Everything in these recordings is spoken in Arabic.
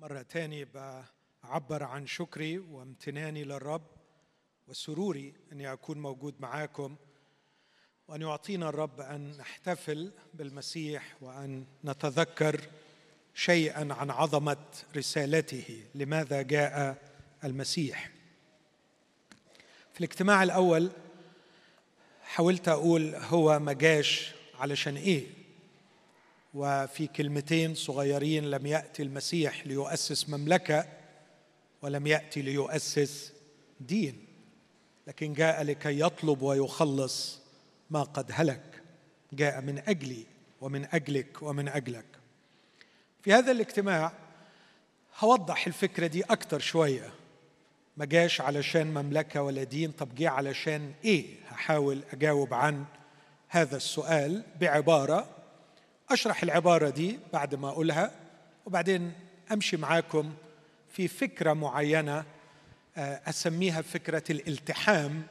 مرة تاني بعبر عن شكري وامتناني للرب وسروري أني أكون موجود معاكم وأن يعطينا الرب أن نحتفل بالمسيح وأن نتذكر شيئا عن عظمة رسالته. لماذا جاء المسيح؟ في الاجتماع الأول حاولت أقول هو ما جاش علشان إيه؟ وفي كلمتين صغيرين لم يأتي المسيح ليؤسس مملكة ولم يأتي ليؤسس دين. لكن جاء لكي يطلب ويخلص ما قد هلك. جاء من أجلي ومن أجلك ومن أجلك. في هذا الاجتماع هوضح الفكرة دي أكتر شوية. ما جاش علشان مملكة ولا دين. طب جه علشان إيه؟ هحاول أجاوب عن هذا السؤال بعبارة أشرح العبارة دي بعد ما أقولها وبعدين أمشي معاكم في فكرة معينة آه، أسميها فكرة الالتحام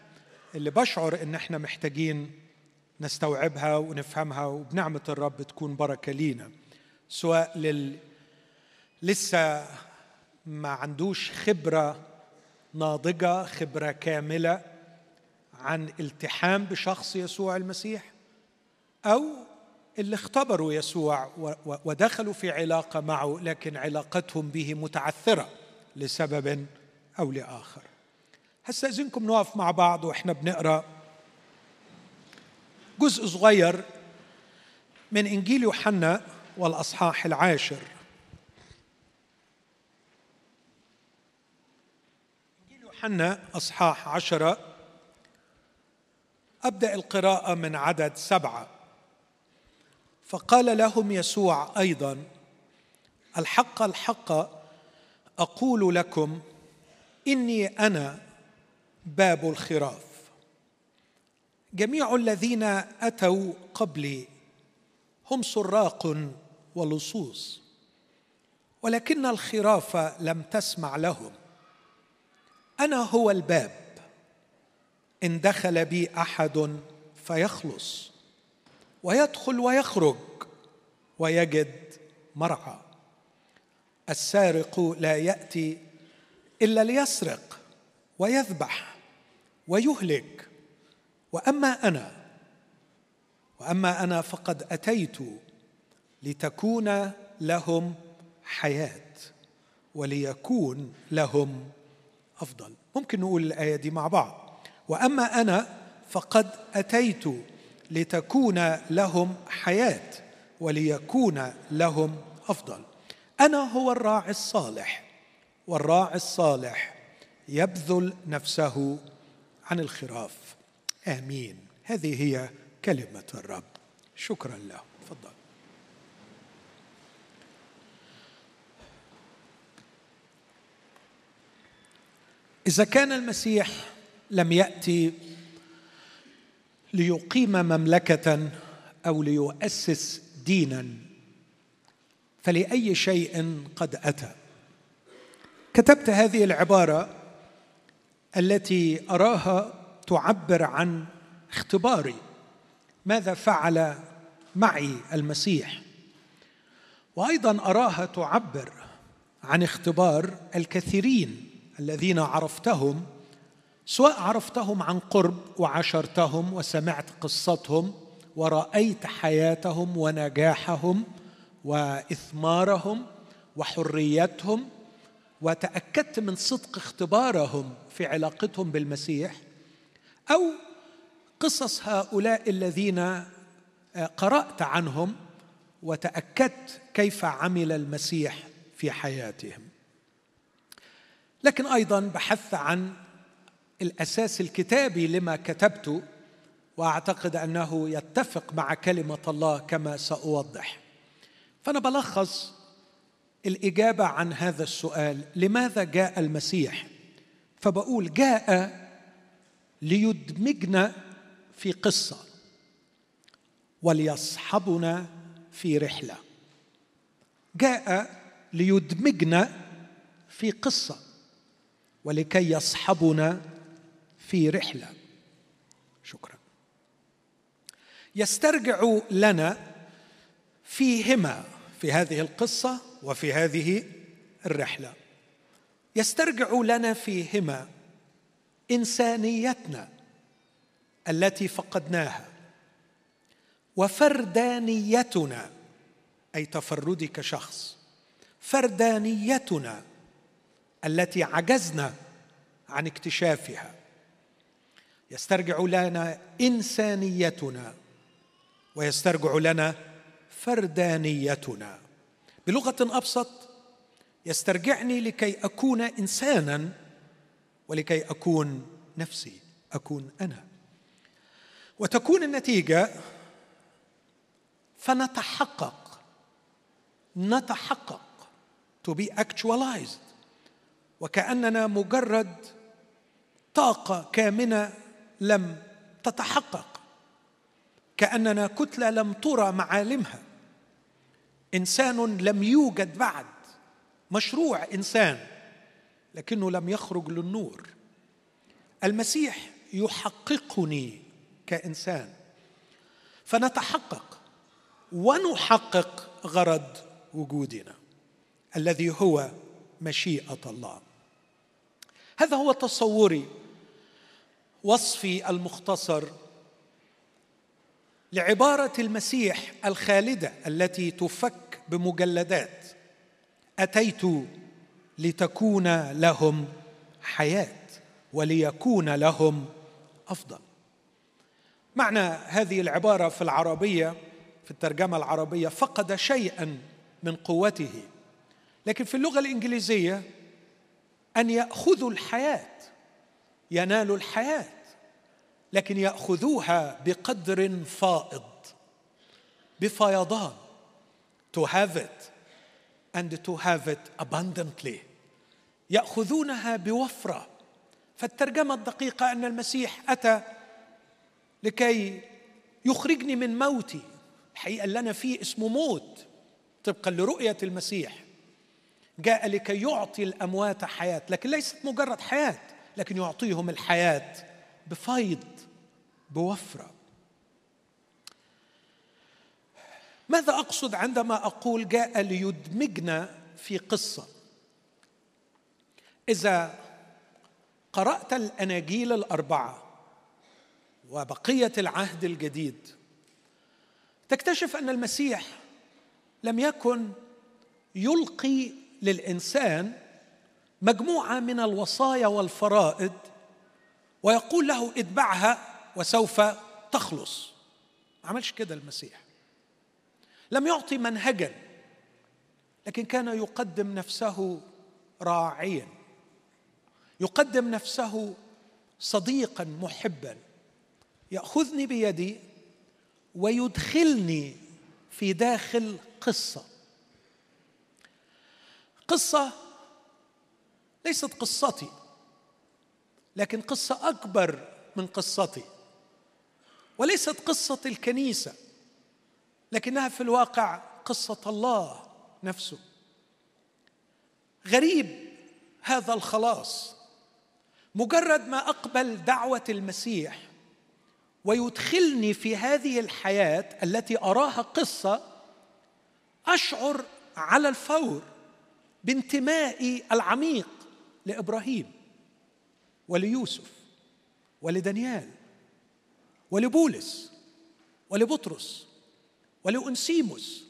اللي بشعر إن إحنا محتاجين نستوعبها ونفهمها وبنعمة الرب تكون بركة لينا. سواء لل لسه ما عندوش خبرة ناضجة خبرة كاملة عن التحام بشخص يسوع المسيح أو اللي اختبروا يسوع ودخلوا في علاقة معه لكن علاقتهم به متعثرة لسبب أو لآخر. هستاذنكم نقف مع بعض وإحنا بنقرأ جزء صغير من إنجيل يوحنا والأصحاح العاشر. إنجيل يوحنا أصحاح عشرة. أبدأ القراءة من عدد سبعة. فقال لهم يسوع أيضا الحق الحق أقول لكم إني أنا باب الخراف. جميع الذين أتوا قبلي هم سراق ولصوص ولكن الخراف لم تسمع لهم. أنا هو الباب إن دخل بي أحد فيخلص. ويدخل ويخرج ويجد مرعى. السارق لا يأتي إلا ليسرق ويذبح ويهلك. وأما أنا وأما أنا فقد أتيت لتكون لهم حياة وليكون لهم أفضل. ممكن نقول الآية دي مع بعض. وأما أنا فقد أتيت لتكون لهم حياة وليكون لهم أفضل. أنا هو الراعي الصالح والراعي الصالح يبذل نفسه عن الخراف. آمين. هذه هي كلمة الرب. شكرا له. تفضل. إذا كان المسيح لم يأتي ليقيم مملكة أو ليؤسس دينا. فلأي شيء قد أتى. كتبت هذه العبارة التي أراها تعبر عن اختباري. ماذا فعل معي المسيح؟ وأيضا أراها تعبر عن اختبار الكثيرين الذين عرفتهم سواء عرفتهم عن قرب وعشرتهم وسمعت قصتهم ورأيت حياتهم ونجاحهم وإثمارهم وحريتهم وتأكدت من صدق اختبارهم في علاقتهم بالمسيح أو قصص هؤلاء الذين قرأت عنهم وتأكدت كيف عمل المسيح في حياتهم. لكن أيضا بحثت عن الأساس الكتابي لما كتبته وأعتقد أنه يتفق مع كلمة الله كما سأوضح. فأنا بلخص الإجابة عن هذا السؤال لماذا جاء المسيح؟ فبقول جاء ليدمجنا في قصة وليصحبنا في رحلة. جاء ليدمجنا في قصة ولكي يصحبنا في رحلة. شكرا. يسترجع لنا فيهما في هذه القصة وفي هذه الرحلة. يسترجع لنا فيهما إنسانيتنا التي فقدناها وفردانيتنا أي تفردي كشخص فردانيتنا التي عجزنا عن اكتشافها. يسترجع لنا إنسانيتنا ويسترجع لنا فردانيتنا. بلغة أبسط يسترجعني لكي أكون إنسانا ولكي أكون نفسي أكون أنا. وتكون النتيجة فنتحقق نتحقق to be actualized. وكأننا مجرد طاقة كامنة لم تتحقق. كأننا كتلة لم ترى معالمها. إنسان لم يوجد بعد. مشروع إنسان لكنه لم يخرج للنور. المسيح يحققني كإنسان. فنتحقق ونحقق غرض وجودنا الذي هو مشيئة الله. هذا هو تصوري وصفي المختصر لعبارة المسيح الخالدة التي تفك بمجلدات. أتيت لتكون لهم حياة وليكون لهم أفضل. معنى هذه العبارة في العربية في الترجمة العربية فقد شيئا من قوته. لكن في اللغة الإنجليزية أن ياخذوا الحياة ينالوا الحياة. لكن يأخذوها بقدر فائض بفيضان. To have it and to have it abundantly. يأخذونها بوفرة. فالترجمة الدقيقة أن المسيح أتى لكي يخرجني من موتي. الحقيقة اللي أنا فيه اسمه موت. طبقا لرؤية المسيح. جاء لكي يعطي الأموات حياة. لكن ليست مجرد حياة لكن يعطيهم الحياة بفيض. بوفرة. ماذا أقصد عندما أقول جاء ليدمجنا في قصة؟ إذا قرأت الأناجيل الأربعة وبقية العهد الجديد تكتشف أن المسيح لم يكن يلقي للإنسان مجموعة من الوصايا والفرائض ويقول له اتبعها وسوف تخلص. ما عملش كده المسيح. لم يعطي منهجا لكن كان يقدم نفسه راعيا. يقدم نفسه صديقا محبا. يأخذني بيدي ويدخلني في داخل قصة. قصة ليست قصتي لكن قصة أكبر من قصتي. وليست قصة الكنيسة لكنها في الواقع قصة الله نفسه. غريب هذا الخلاص. مجرد ما أقبل دعوة المسيح ويدخلني في هذه الحياة التي أراها قصة أشعر على الفور بانتمائي العميق لإبراهيم وليوسف ولدانيال. ولبولس ولبطرس ولأنسيموس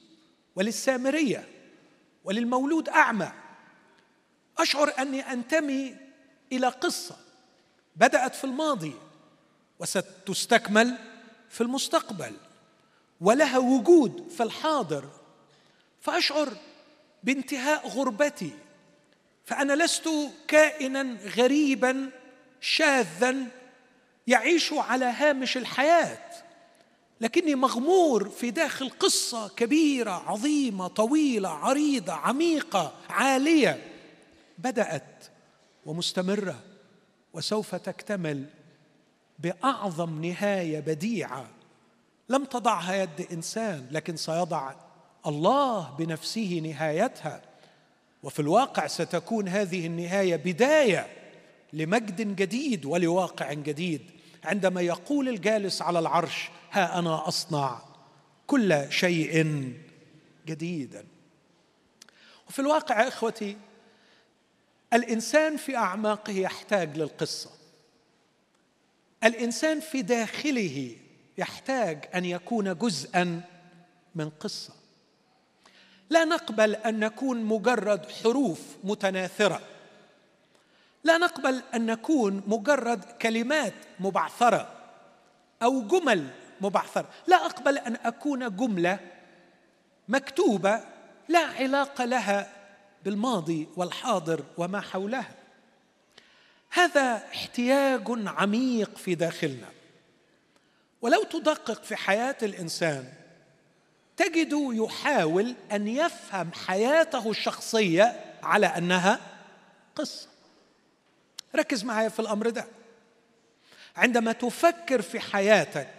وللسامرية وللمولود أعمى. أشعر أني أنتمي إلى قصة بدأت في الماضي وستستكمل في المستقبل ولها وجود في الحاضر. فأشعر بانتهاء غربتي فأنا لست كائنا غريبا شاذا يعيش على هامش الحياة. لكني مغمور في داخل قصة كبيرة عظيمة طويلة عريضة عميقة عالية. بدأت ومستمرة وسوف تكتمل بأعظم نهاية بديعة. لم تضعها يد إنسان لكن سيضع الله بنفسه نهايتها. وفي الواقع ستكون هذه النهاية بداية لمجد جديد ولواقع جديد. عندما يقول الجالس على العرش ها أنا أصنع كل شيء جديدا. وفي الواقع إخوتي الإنسان في أعماقه يحتاج للقصة. الإنسان في داخله يحتاج أن يكون جزءا من قصة. لا نقبل أن نكون مجرد حروف متناثرة. لا نقبل أن نكون مجرد كلمات مبعثرة أو جمل مبعثرة. لا أقبل أن أكون جملة مكتوبة لا علاقة لها بالماضي والحاضر وما حولها. هذا احتياج عميق في داخلنا. ولو تدقق في حياة الإنسان تجد يحاول أن يفهم حياته الشخصية على أنها قصة. ركز معايا في الأمر ده. عندما تفكر في حياتك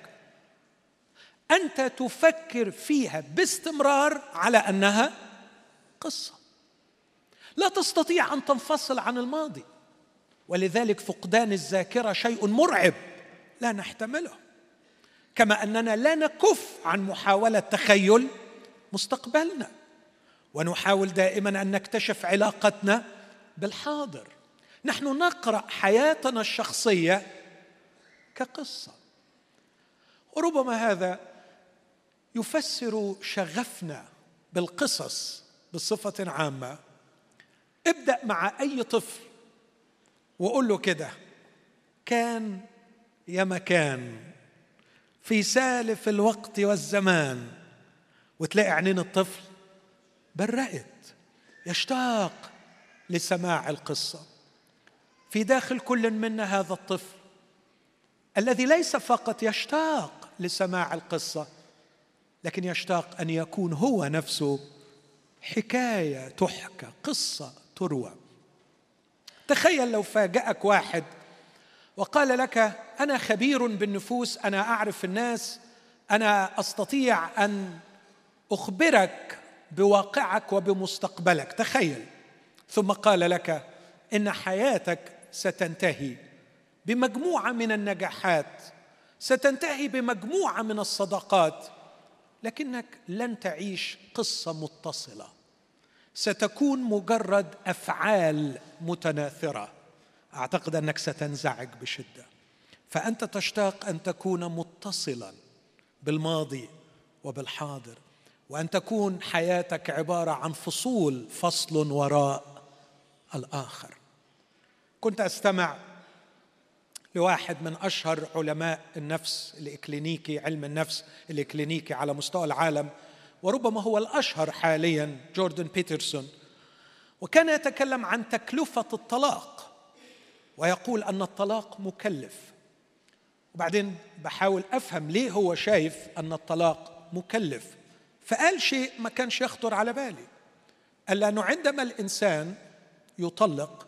أنت تفكر فيها باستمرار على أنها قصة. لا تستطيع أن تنفصل عن الماضي ولذلك فقدان الذاكرة شيء مرعب لا نحتمله كما أننا لا نكف عن محاولة تخيل مستقبلنا. ونحاول دائما أن نكتشف علاقتنا بالحاضر. نحن نقرأ حياتنا الشخصية كقصة. وربما هذا يفسر شغفنا بالقصص بصفة عامة. ابدأ مع أي طفل وقول له كده كان يا مكان في سالف الوقت والزمان. وتلاقي عينين الطفل برقت يشتاق لسماع القصة. في داخل كل منا هذا الطفل الذي ليس فقط يشتاق لسماع القصة لكن يشتاق أن يكون هو نفسه حكاية تحكى قصة تروى. تخيل لو فاجأك واحد وقال لك أنا خبير بالنفوس أنا أعرف الناس أنا أستطيع أن أخبرك بواقعك وبمستقبلك. تخيل. ثم قال لك إن حياتك ستنتهي بمجموعة من النجاحات ستنتهي بمجموعة من الصداقات لكنك لن تعيش قصة متصلة. ستكون مجرد أفعال متناثرة. أعتقد أنك ستنزعج بشدة. فأنت تشتاق أن تكون متصلا بالماضي وبالحاضر وأن تكون حياتك عبارة عن فصول فصل وراء الآخر. كنت أستمع لواحد من أشهر علماء النفس الإكلينيكي علم النفس الإكلينيكي على مستوى العالم وربما هو الأشهر حاليا جوردن بيترسون وكان يتكلم عن تكلفة الطلاق ويقول أن الطلاق مكلف. وبعدين بحاول أفهم ليه هو شايف أن الطلاق مكلف. فقال شيء ما كانش يخطر على بالي قال لأنه عندما الإنسان يطلق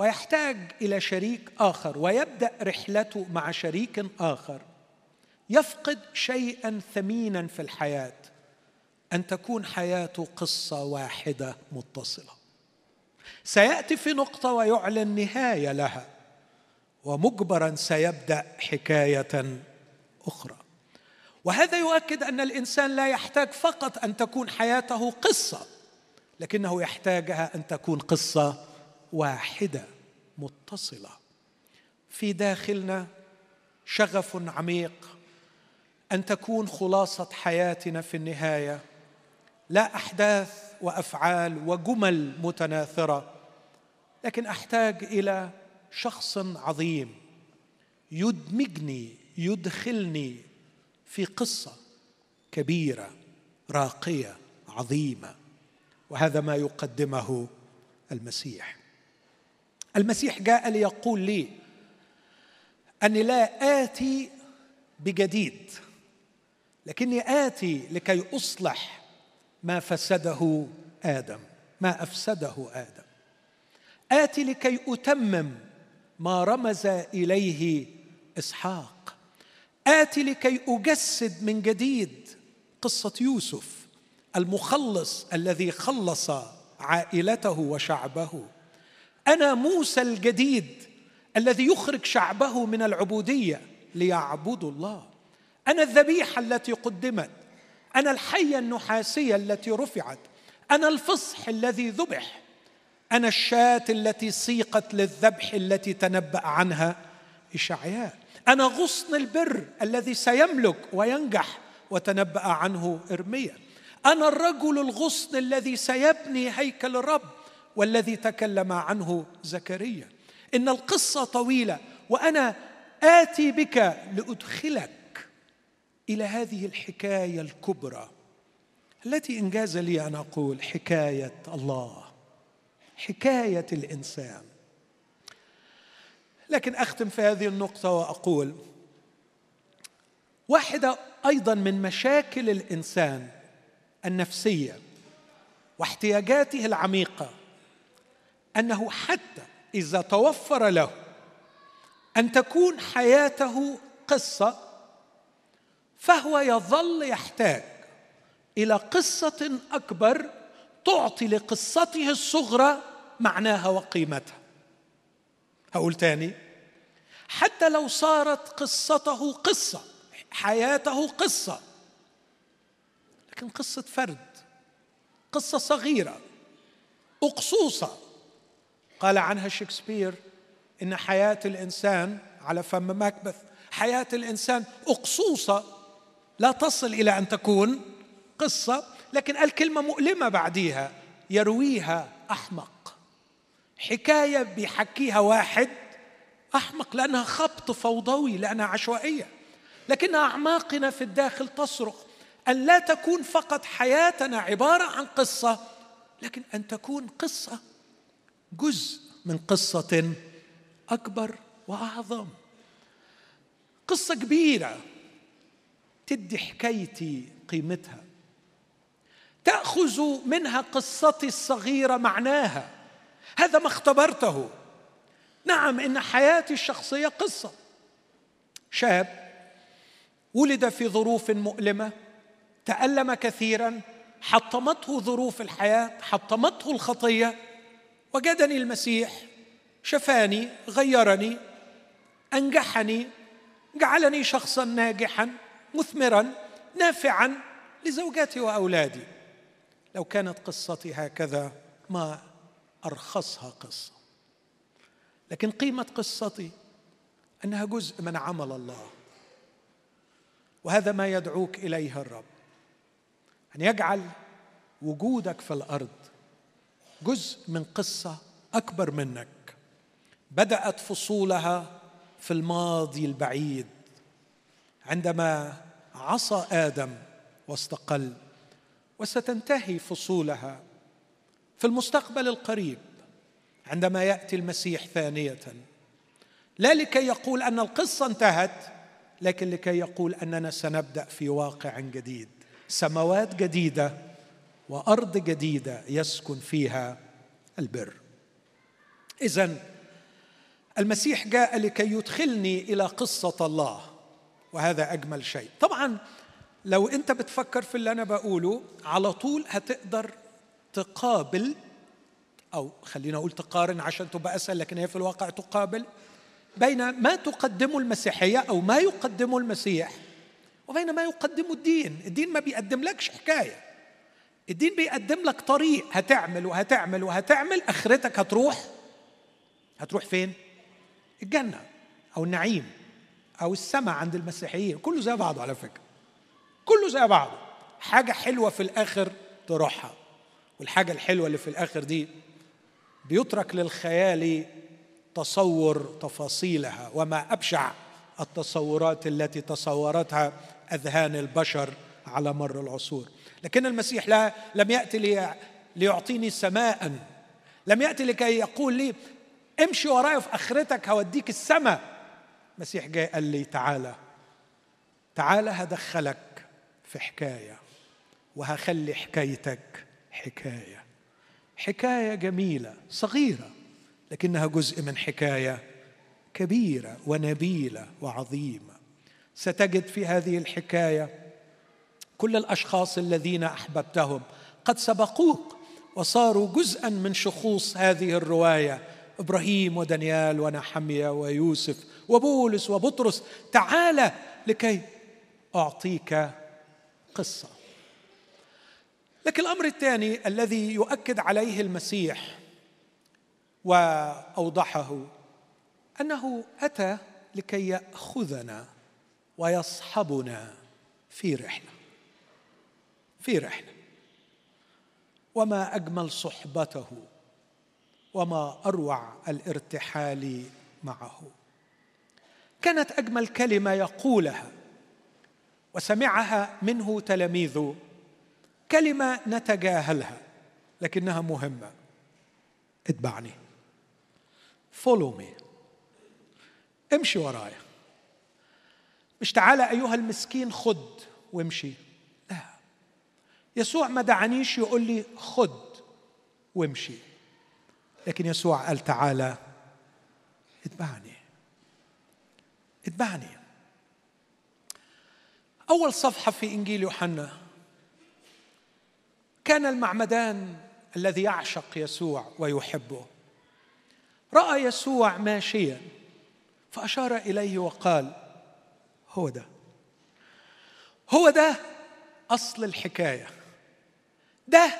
ويحتاج إلى شريك آخر ويبدأ رحلته مع شريك آخر. يفقد شيئا ثمينا في الحياة أن تكون حياته قصة واحدة متصلة. سيأتي في نقطة ويعلن نهايه لها ومجبرا سيبدأ حكاية أخرى. وهذا يؤكد أن الإنسان لا يحتاج فقط أن تكون حياته قصة لكنه يحتاجها أن تكون قصة واحدة متصلة. في داخلنا شغف عميق أن تكون خلاصة حياتنا في النهاية. لا أحداث وأفعال وجمل متناثرة لكن أحتاج إلى شخص عظيم يدمجني يدخلني في قصة كبيرة راقية عظيمة. وهذا ما يقدمه المسيح. المسيح جاء ليقول لي أني لا آتي بجديد لكني آتي لكي أصلح ما فسده آدم ما أفسده آدم. آتي لكي أتمم ما رمز إليه إسحاق. آتي لكي أجسد من جديد قصة يوسف المخلص الذي خلص عائلته وشعبه. أنا موسى الجديد الذي يخرج شعبه من العبودية ليعبدوا الله. أنا الذبيحة التي قدمت. أنا الحية النحاسية التي رفعت. أنا الفصح الذي ذبح. أنا الشاة التي سيقت للذبح التي تنبأ عنها إشعياء. أنا غصن البر الذي سيملك وينجح وتنبأ عنه إرميا. أنا الرجل الغصن الذي سيبني هيكل الرب. والذي تكلم عنه زكريا. إن القصة طويلة وأنا آتي بك لأدخلك إلى هذه الحكاية الكبرى. التي إنجاز لي أن أقول حكاية الله حكاية الإنسان. لكن أختم في هذه النقطة وأقول واحدة أيضا من مشاكل الإنسان النفسية واحتياجاته العميقة أنه حتى إذا توفر له أن تكون حياته قصة فهو يظل يحتاج إلى قصة أكبر تعطي لقصته الصغرى معناها وقيمتها. هقول تاني حتى لو صارت قصته قصة حياته قصة لكن قصة فرد قصة صغيرة أقصوصة قال عنها شكسبير إن حياة الإنسان على فم ماكبث. حياة الإنسان أقصوصة لا تصل إلى أن تكون قصة لكن قال كلمه مؤلمة بعديها يرويها أحمق. حكاية بيحكيها واحد أحمق لأنها خبط فوضوي لأنها عشوائية. لكن أعماقنا في الداخل تصرخ أن لا تكون فقط حياتنا عبارة عن قصة لكن أن تكون قصة جزء من قصة أكبر وأعظم. قصة كبيرة تدي حكايتي قيمتها. تأخذ منها قصتي الصغيرة معناها. هذا ما اختبرته. نعم إن حياتي الشخصية قصة. شاب ولد في ظروف مؤلمة تألم كثيرا حطمته ظروف الحياة حطمته الخطية. وجدني المسيح شفاني غيرني أنجحني جعلني شخصا ناجحا مثمرا نافعا لزوجتي وأولادي. لو كانت قصتي هكذا ما أرخصها قصة. لكن قيمة قصتي أنها جزء من عمل الله. وهذا ما يدعوك إليه الرب أن يجعل وجودك في الأرض جزء من قصة أكبر منك. بدأت فصولها في الماضي البعيد. عندما عصى آدم واستقل وستنتهي فصولها في المستقبل القريب عندما يأتي المسيح ثانية. لا لكي يقول أن القصة انتهت لكن لكي يقول أننا سنبدأ في واقع جديد. سماوات جديدة وأرض جديدة يسكن فيها البر. اذا المسيح جاء لكي يدخلني إلى قصة الله وهذا أجمل شيء. طبعا لو أنت بتفكر في اللي أنا بقوله على طول هتقدر تقابل أو خلينا أقول تقارن عشان تبقى أسهل لكن هي في الواقع تقابل بين ما تقدمه المسيحية أو ما يقدمه المسيح وبين ما يقدمه الدين. الدين ما بيقدم لكش حكاية. الدين بيقدم لك طريق. هتعمل وهتعمل وهتعمل آخرتك هتروح. هتروح فين؟ الجنة أو النعيم أو السماء عند المسيحيين. كله زي بعضه على فكرة. كله زي بعضه. حاجة حلوة في الآخر تروحها. والحاجة الحلوة اللي في الآخر دي بيترك للخيال تصور تفاصيلها. وما أبشع التصورات التي تصورتها أذهان البشر على مر العصور. لكن المسيح لا لم يأتي لي ليعطيني سماء. لم يأتي لكي يقول لي امشي ورايا في آخرتك هوديك السماء. المسيح جاي قال لي تعالى تعالى هدخلك في حكاية وهخلي حكايتك حكاية. حكاية جميلة صغيرة لكنها جزء من حكاية كبيرة ونبيلة وعظيمة. ستجد في هذه الحكاية كل الأشخاص الذين أحببتهم. قد سبقوك وصاروا جزءا من شخوص هذه الرواية. إبراهيم ودانيال ونحميا ويوسف وبولس وبطرس. تعال لكي أعطيك قصة. لكن الأمر الثاني الذي يؤكد عليه المسيح وأوضحه أنه أتى لكي يأخذنا ويصحبنا في رحلة. في رحله وما أجمل صحبته وما أروع الارتحال معه. كانت أجمل كلمة يقولها وسمعها منه تلاميذه كلمة نتجاهلها لكنها مهمة. اتبعني. فولو مي امشي ورايا. مش تعالى أيها المسكين خد وامشي. يسوع ما دعانيش يقول لي خد وامشي. لكن يسوع قال تعالى اتبعني. اتبعني. أول صفحة في إنجيل يوحنا كان المعمدان الذي يعشق يسوع ويحبه. رأى يسوع ماشيا فأشار إليه وقال هو ده. هو ده أصل الحكاية. ده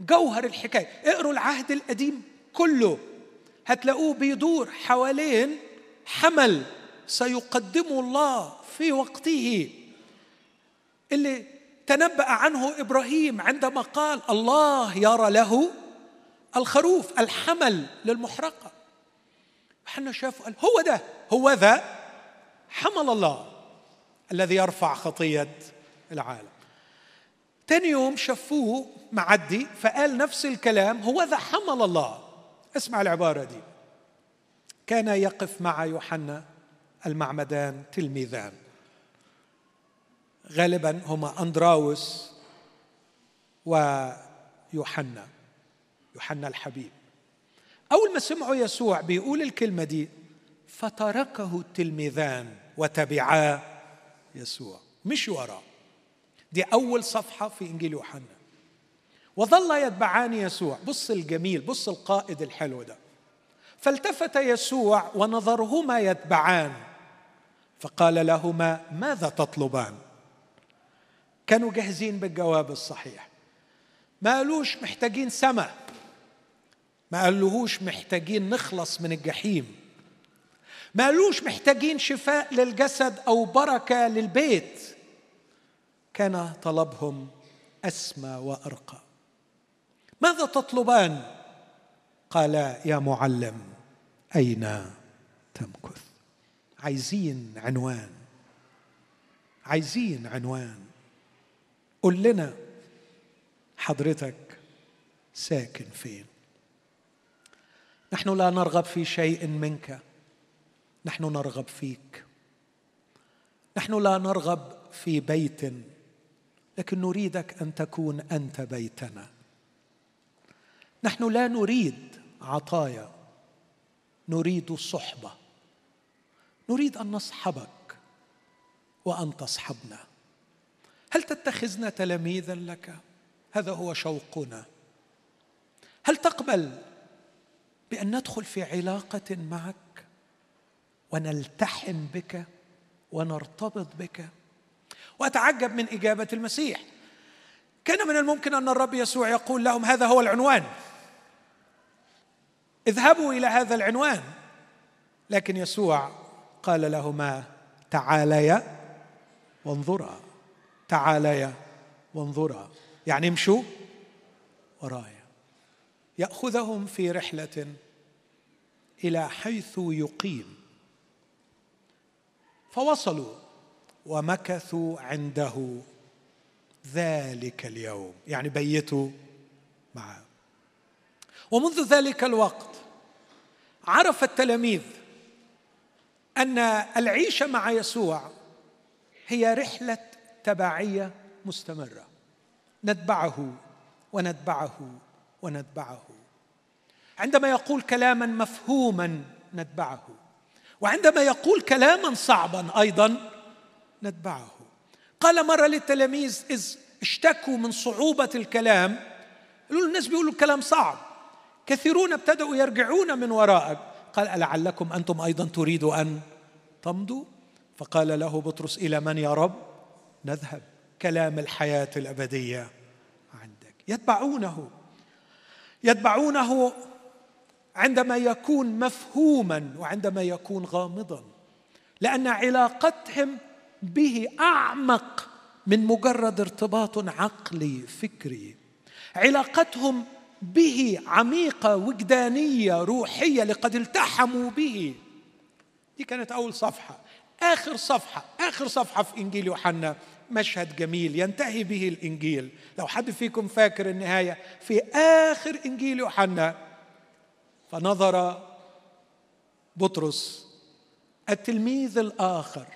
جوهر الحكاية. اقروا العهد القديم كله هتلاقوه بيدور حوالين حمل سيقدمه الله في وقته. اللي تنبأ عنه إبراهيم عندما قال الله يرى له الخروف الحمل للمحرقة. حنا شافوا قال هو ده هو ذا حمل الله الذي يرفع خطية العالم. تاني يوم شافوه معدي فقال نفس الكلام هو ذا حمل الله. اسمع العبارة دي. كان يقف مع يوحنا المعمدان تلميذان. غالبا هما أندراوس ويوحنا يوحنا الحبيب. أول ما سمعوا يسوع بيقول الكلمة دي فتركه التلميذان وتبعا يسوع. مش وراه. دي أول صفحة في إنجيل يوحنا. وظل يتبعان يسوع. بص الجميل بص القائد الحلو ده. فالتفت يسوع ونظرهما يتبعان. فقال لهما ماذا تطلبان؟ كانوا جاهزين بالجواب الصحيح. ما قالوش محتاجين سماء ما قالوهوش محتاجين نخلص من الجحيم. ما قالوش محتاجين شفاء للجسد أو بركة للبيت. كان طلبهم أسمى وأرقى. ماذا تطلبان قال يا معلم أين تمكث؟ عايزين عنوان. عايزين عنوان. قل لنا. حضرتك ساكن فين? نحن لا نرغب في شيء منك. نحن نرغب فيك. نحن لا نرغب في بيت لكن نريدك أن تكون أنت بيتنا. نحن لا نريد عطايا. نريد صحبة. نريد أن نصحبك وأن تصحبنا. هل تتخذنا تلاميذا لك؟ هذا هو شوقنا. هل تقبل بأن ندخل في علاقة معك ونلتحم بك ونرتبط بك؟ وأتعجب من إجابة المسيح. كان من الممكن أن الرب يسوع يقول لهم هذا هو العنوان. اذهبوا إلى هذا العنوان. لكن يسوع قال لهما تعاليا وانظرا. تعاليا وانظرا. يعني امشوا ورايا. يأخذهم في رحلة إلى حيث يقيم. فوصلوا ومكثوا عنده. ذلك اليوم. يعني بيتوا معه. ومنذ ذلك الوقت عرف التلاميذ أن العيشه مع يسوع هي رحلة تبعية مستمرة. نتبعه ونتبعه ونتبعه. عندما يقول كلاما مفهوما نتبعه. وعندما يقول كلاما صعبا أيضا نتبعه. قال مرة للتلاميذ إذ اشتكوا من صعوبة الكلام. قالوا الناس بيقولوا الكلام صعب. كثيرون ابتدأوا يرجعون من وراءك. قال ألعلكم أنتم أيضا تريدوا أن تمضوا؟ فقال له بطرس إلى من يا رب؟ نذهب. كلام الحياة الأبدية عندك. يتبعونه. يتبعونه عندما يكون مفهوما وعندما يكون غامضا لأن علاقتهم به أعمق من مجرد ارتباط عقلي فكري. علاقتهم به عميقة وجدانية روحية لقد التحموا به. دي كانت أول صفحة. آخر صفحة آخر صفحة في إنجيل يوحنا. مشهد جميل ينتهي به الإنجيل. لو حد فيكم فاكر النهاية في آخر إنجيل يوحنا فنظر بطرس التلميذ الآخر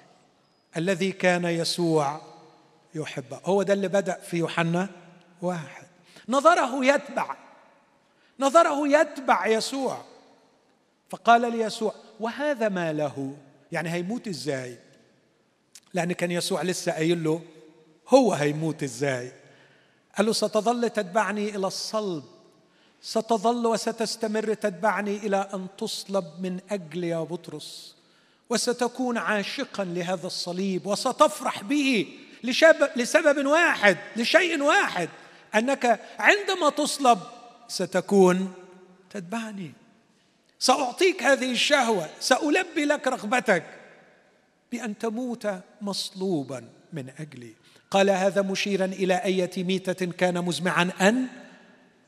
الذي كان يسوع يحبه. هو ده اللي بدأ في يوحنا واحد. نظره يتبع. نظره يتبع يسوع. فقال ليسوع وهذا ما له؟ يعني هيموت إزاي؟ لأن كان يسوع لسه قايل له هو هيموت إزاي؟ قال له ستظل تتبعني إلى الصلب. ستظل وستستمر تتبعني إلى أن تصلب من أجل يا بطرس. وستكون عاشقا لهذا الصليب وستفرح به لسبب واحد لشيء واحد أنك عندما تصلب ستكون تتبعني. سأعطيك هذه الشهوة سألبي لك رغبتك بأن تموت مصلوبا من أجلي. قال هذا مشيرا إلى إيه ميته كان مزمعا أن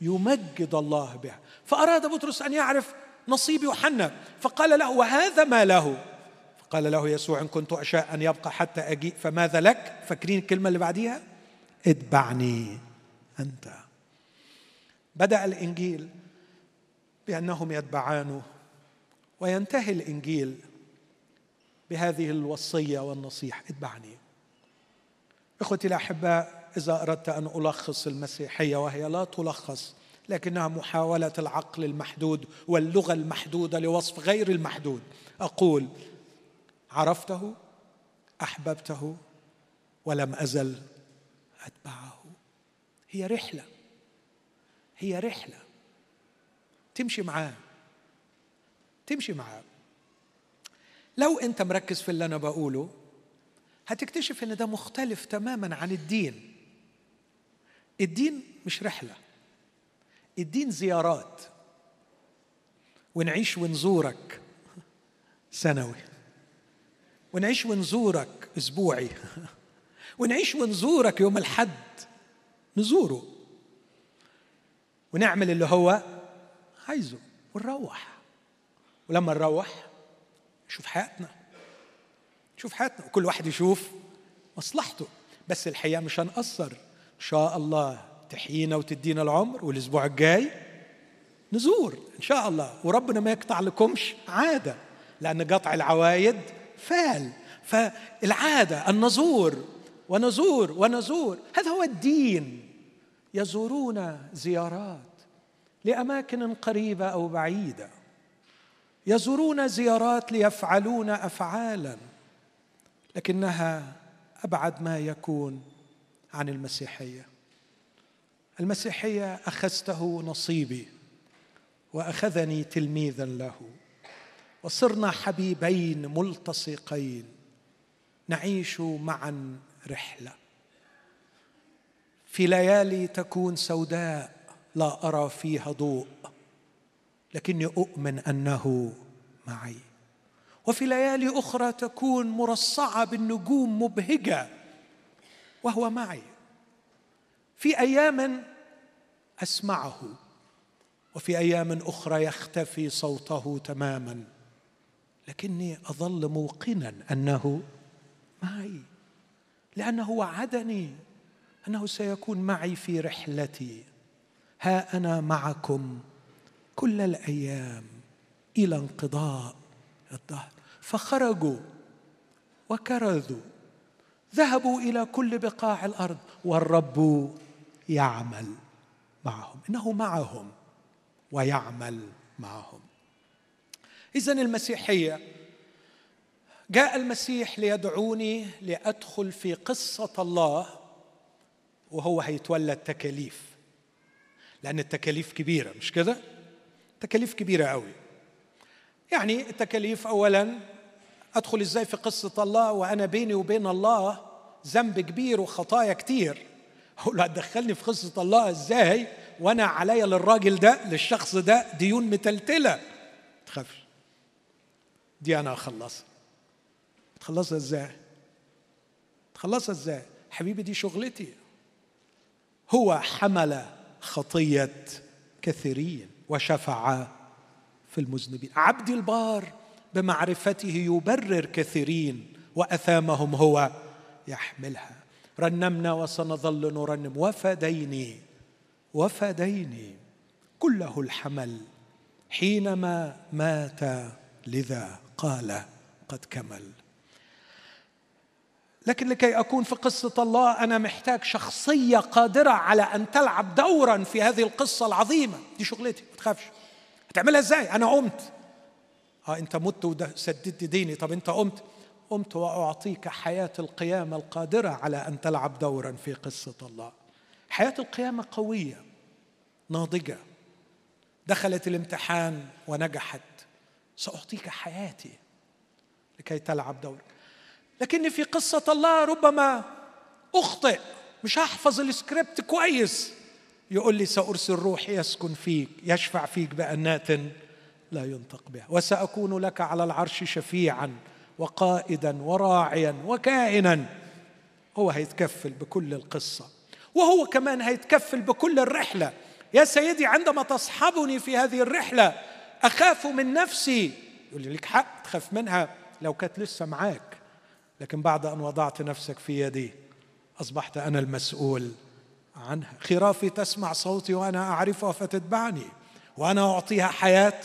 يمجد الله بها. فأراد بطرس أن يعرف نصيب يوحنا فقال له وهذا ما له؟ فقال له يسوع إن كنت أشاء أن يبقى حتى أجيء فماذا لك؟ فاكرين الكلمة اللي بعديها؟ اتبعني أنت. بدأ الإنجيل بأنهم يتبعانه وينتهي الإنجيل بهذه الوصية والنصيحة اتبعني. إخوتي الأحباء إذا أردت أن ألخص المسيحية وهي لا تلخص لكنها محاولة العقل المحدود واللغة المحدودة لوصف غير المحدود أقول عرفته أحببته ولم أزل أتبعه. هي رحلة هي رحلة. تمشي معاه تمشي معاه. لو أنت مركز في اللي أنا بقوله هتكتشف إن ده مختلف تماما عن الدين. الدين مش رحلة. الدين زيارات. ونعيش ونزورك سنوي. ونعيش ونزورك أسبوعي. ونعيش ونزورك يوم الحد نزوره. ونعمل اللي هو عايزه ونروح. ولما نروح نشوف حياتنا. نشوف حياتنا وكل واحد يشوف مصلحته. بس الحقيقة مش هنقصر. إن شاء الله تحيينا وتدينا العمر والأسبوع الجاي نزور إن شاء الله. وربنا ما يقطع لكمش عادة لأن قطع العوايد فال فالعادة ان نزور ونزور ونزور هذا هو الدين. يزورون زيارات لأماكن قريبة أو بعيدة. يزورون زيارات ليفعلون افعالا لكنها أبعد ما يكون عن المسيحية. المسيحية أخذته نصيبي وأخذني تلميذا له. وصرنا حبيبين ملتصقين. نعيش معا رحلة. في ليالي تكون سوداء لا أرى فيها ضوء لكني أؤمن أنه معي. وفي ليالي أخرى تكون مرصعة بالنجوم مبهجة وهو معي. في أيام أسمعه وفي أيام أخرى يختفي صوته تماما. لكني أظل موقنا أنه معي لأنه وعدني أنه سيكون معي في رحلتي. ها أنا معكم كل الأيام إلى انقضاء الدهر. فخرجوا وكرزوا ذهبوا إلى كل بقاع الأرض والرب يعمل معهم إنه معهم ويعمل معهم. اذا المسيحية جاء المسيح ليدعوني لأدخل في قصة الله وهو هيتولى التكاليف. لأن التكاليف كبيرة مش كده؟ تكاليف كبيرة قوي يعني التكاليف اولا أدخل إزاي في قصة الله؟ وأنا بيني وبين الله ذنب كبير وخطايا كتير. أقول له هتدخلني في قصة الله إزاي؟ وأنا عليا للراجل ده للشخص ده ديون متلتلة. تخافش. دي أنا اخلصها تخلصها إزاي؟ تخلصها إزاي؟ حبيبي دي شغلتي. هو حمل خطية كثيرين وشفع في المذنبين. عبدي البار بمعرفته يبرر كثيرين وأثامهم هو يحملها. رنمنا وسنظل نرنم. وفديني وفديني كله الحمل حينما مات لذا. قال قد كمل. لكن لكي أكون في قصة الله أنا محتاج شخصية قادرة على أن تلعب دورا في هذه القصة العظيمة. دي شغلتي ما تخافش. هتعملها إزاي؟ أنا قمت. آه أنت مت وسددت ديني. طب أنت قمت؟ قمت وأعطيك حياة القيامة القادرة على أن تلعب دورا في قصة الله. حياة القيامة قوية ناضجة. دخلت الامتحان ونجحت. سأعطيك حياتي لكي تلعب دورا لكني في قصة الله ربما أخطئ مش هحفظ السكريبت كويس. يقول لي سأرسل روحي يسكن فيك يشفع فيك بأنات لا ينطق بها. وسأكون لك على العرش شفيعا وقائدا وراعيا وكائنا. هو هيتكفل بكل القصة. وهو كمان هيتكفل بكل الرحلة. يا سيدي عندما تصحبني في هذه الرحلة أخاف من نفسي. يقول لي لك حق تخاف منها لو كانت لسه معاك. لكن بعد أن وضعت نفسك في يدي أصبحت أنا المسؤول عنها. خرافي تسمع صوتي وأنا أعرفها فتتبعني وأنا أعطيها حياة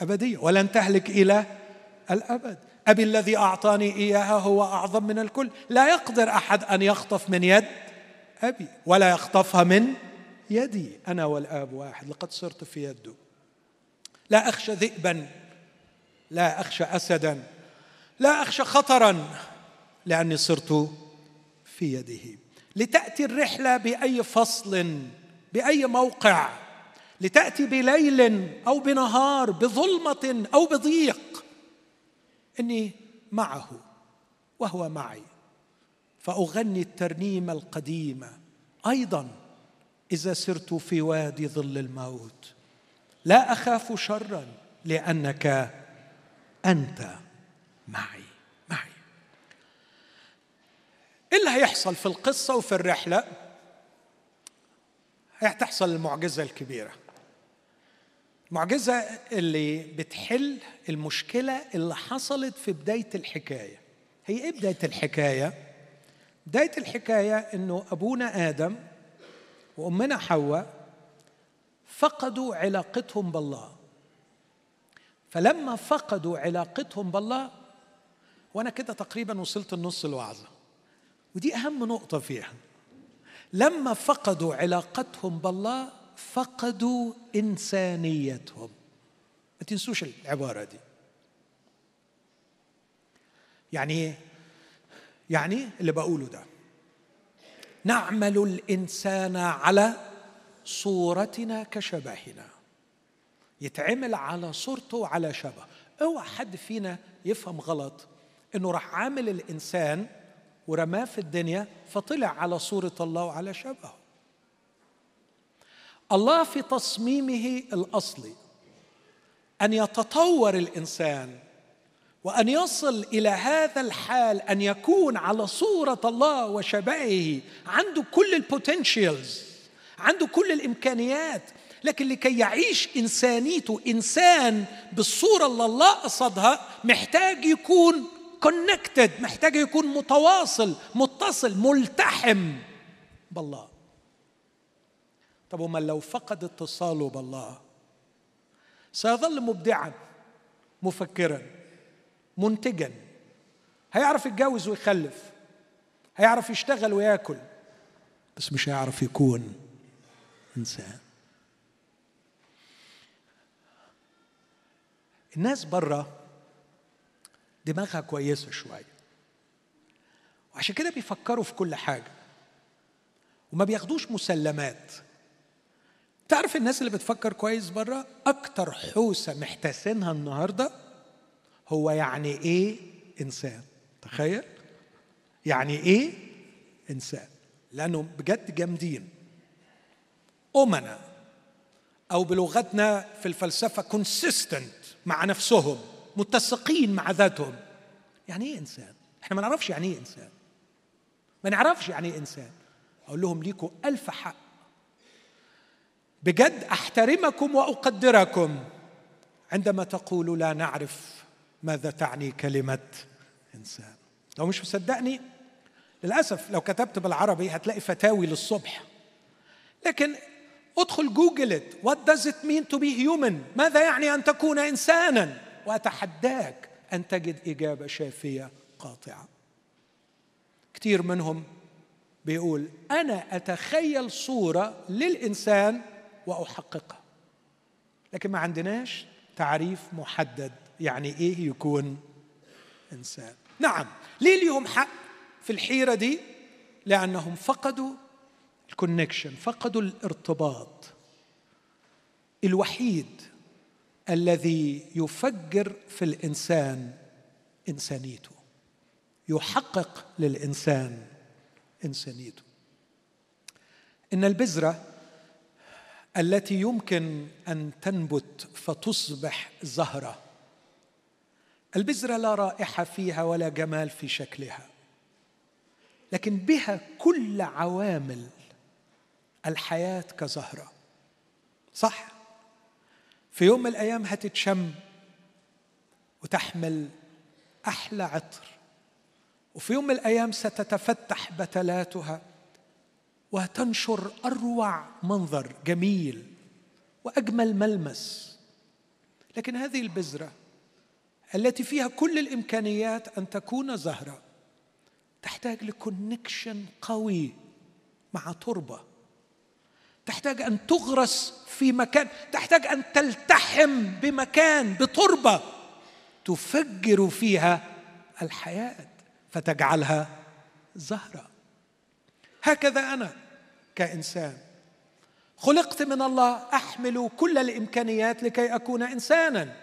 أبدية ولن تهلك إلى الأبد. أبي الذي أعطاني إياها هو أعظم من الكل. لا يقدر أحد أن يخطف من يد أبي ولا يخطفها من يدي. أنا والآب واحد لقد صرت في يده لا اخشى ذئبا لا اخشى اسدا لا اخشى خطرا لأني صرت في يده. لتأتي الرحلة بأي فصل بأي موقع لتأتي بليل أو بنهار بظلمة أو بضيق إني معه وهو معي. فأغني الترنيمه القديمه أيضا إذا سرت في وادي ظل الموت. لا أخاف شرا لأنك أنت معي معي. إيه اللي هيحصل في القصة وفي الرحلة؟ هتحصل المعجزة الكبيرة. المعجزة اللي بتحل المشكلة اللي حصلت في بداية الحكاية. هي إيه بداية الحكاية؟ بداية الحكاية إنه أبونا آدم وأمنا حواء فقدوا علاقتهم بالله. فلما فقدوا علاقتهم بالله وأنا كده تقريبا وصلت النص الوعظة. ودي أهم نقطة فيها. لما فقدوا علاقتهم بالله فقدوا إنسانيتهم. ما تنسوش العبارة دي. يعني إيه؟ يعني اللي بقوله ده. نعمل الإنسان على صورتنا كشبهنا. يتعمل على صورته وعلى شبه. اوعى حد فينا يفهم غلط انه راح عامل الانسان ورماه في الدنيا فطلع على صورة الله وعلى شبهه. الله في تصميمه الأصلي أن يتطور الإنسان وأن يصل إلى هذا الحال أن يكون على صورة الله وشبهه عنده كل البوتنشيالز عنده كل الإمكانيات لكن لكي يعيش إنسانيته إنسان بالصورة اللي الله قصدها محتاج يكون كونكتد محتاج يكون متواصل متصل ملتحم بالله. طب وما لو فقد اتصاله بالله؟ سيظل مبدعا مفكرا منتجا. هيعرف يتجوز ويخلف هيعرف يشتغل وياكل بس مش هيعرف يكون إنسان. الناس بره دماغها كويسة شوية. وعشان كده بيفكروا في كل حاجة. وما بياخدوش مسلمات. تعرف الناس اللي بتفكر كويس بره؟ أكتر حوسة محتاسينها النهارده هو يعني إيه إنسان. تخيل. يعني إيه إنسان. لأنه بجد جامدين. أمنا أو بلغتنا في الفلسفة كونسيستنت مع نفسهم متسقين مع ذاتهم. يعني إيه إنسان؟ إحنا ما نعرفش يعني إيه إنسان. ما نعرفش يعني إيه إنسان. أقول لهم ليكوا ألف حق. بجد أحترمكم وأقدركم عندما تقولوا لا نعرف ماذا تعني كلمة إنسان. لو مش مصدقني للأسف لو كتبت بالعربي هتلاقي فتاوي للصبح. لكن ادخل جوجل what does it mean to be human ماذا يعني أن تكون إنسانا؟ وأتحداك أن تجد إجابة شافية قاطعة. كثير منهم بيقول أنا أتخيل صورة للإنسان وأحققها. لكن ما عندناش تعريف محدد يعني إيه يكون إنسان. نعم ليه ليهم حق في الحيرة دي؟ لأنهم فقدوا الكونكشن فقدوا الارتباط. الوحيد الذي يفجر في الإنسان إنسانيته يحقق للإنسان إنسانيته. إن البذرة التي يمكن أن تنبت فتصبح زهرة. البذرة لا رائحة فيها ولا جمال في شكلها لكن بها كل عوامل الحياة كزهرة. صح. في يوم من الأيام هتتشم وتحمل أحلى عطر وفي يوم من الأيام ستتفتح بتلاتها وتنشر أروع منظر جميل وأجمل ملمس. لكن هذه البذرة التي فيها كل الإمكانيات أن تكون زهرة تحتاج لكونكشن قوي مع تربة. تحتاج أن تغرس في مكان تحتاج أن تلتحم بمكان بتربة تفجر فيها الحياة فتجعلها زهرة. هكذا أنا كإنسان. خلقت من الله أحمل كل الإمكانيات لكي أكون إنسانا.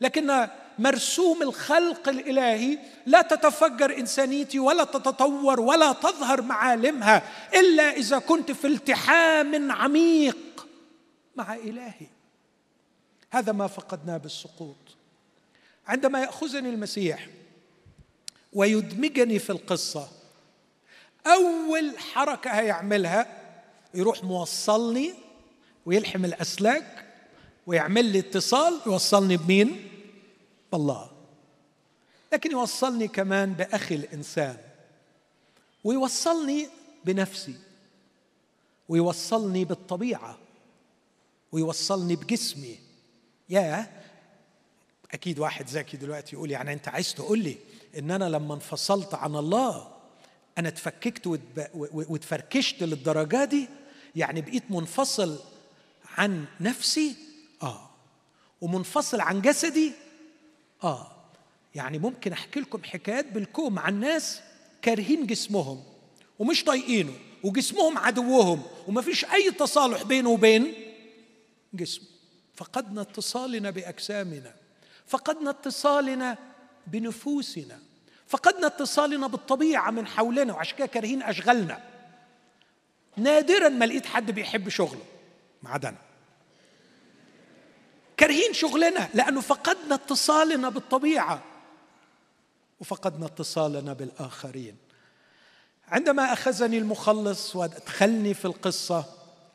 لكن مرسوم الخلق الإلهي لا تتفجر إنسانيتي ولا تتطور ولا تظهر معالمها إلا إذا كنت في التحام عميق مع إلهي. هذا ما فقدناه بالسقوط. عندما يأخذني المسيح ويدمجني في القصة أول حركة هيعملها يروح موصلني ويلحم الأسلاك ويعمل لي اتصال يوصلني بمين؟ بالله لكن يوصلني كمان بأخي الإنسان ويوصلني بنفسي ويوصلني بالطبيعة ويوصلني بجسمي. يا أكيد واحد ذكي دلوقتي يقول يعني أنت عايز تقول لي إن أنا لما انفصلت عن الله أنا اتفككت واتفركشت للدرجة دي؟ يعني بقيت منفصل عن نفسي؟ آه. ومنفصل عن جسدي؟ آه. يعني ممكن أحكي لكم حكايات بالكوم عن ناس كارهين جسمهم ومش طايقينه وجسمهم عدوهم ومفيش أي تصالح بينه وبين جسمه. فقدنا اتصالنا بأجسامنا فقدنا اتصالنا بنفوسنا فقدنا اتصالنا بالطبيعة من حولنا وعشان كده كارهين أشغالنا. نادرا ما لقيت حد بيحب شغله ما عدا أنا. كارهين شغلنا لأنه فقدنا اتصالنا بالطبيعة. وفقدنا اتصالنا بالآخرين. عندما أخذني المخلص وادخلني في القصة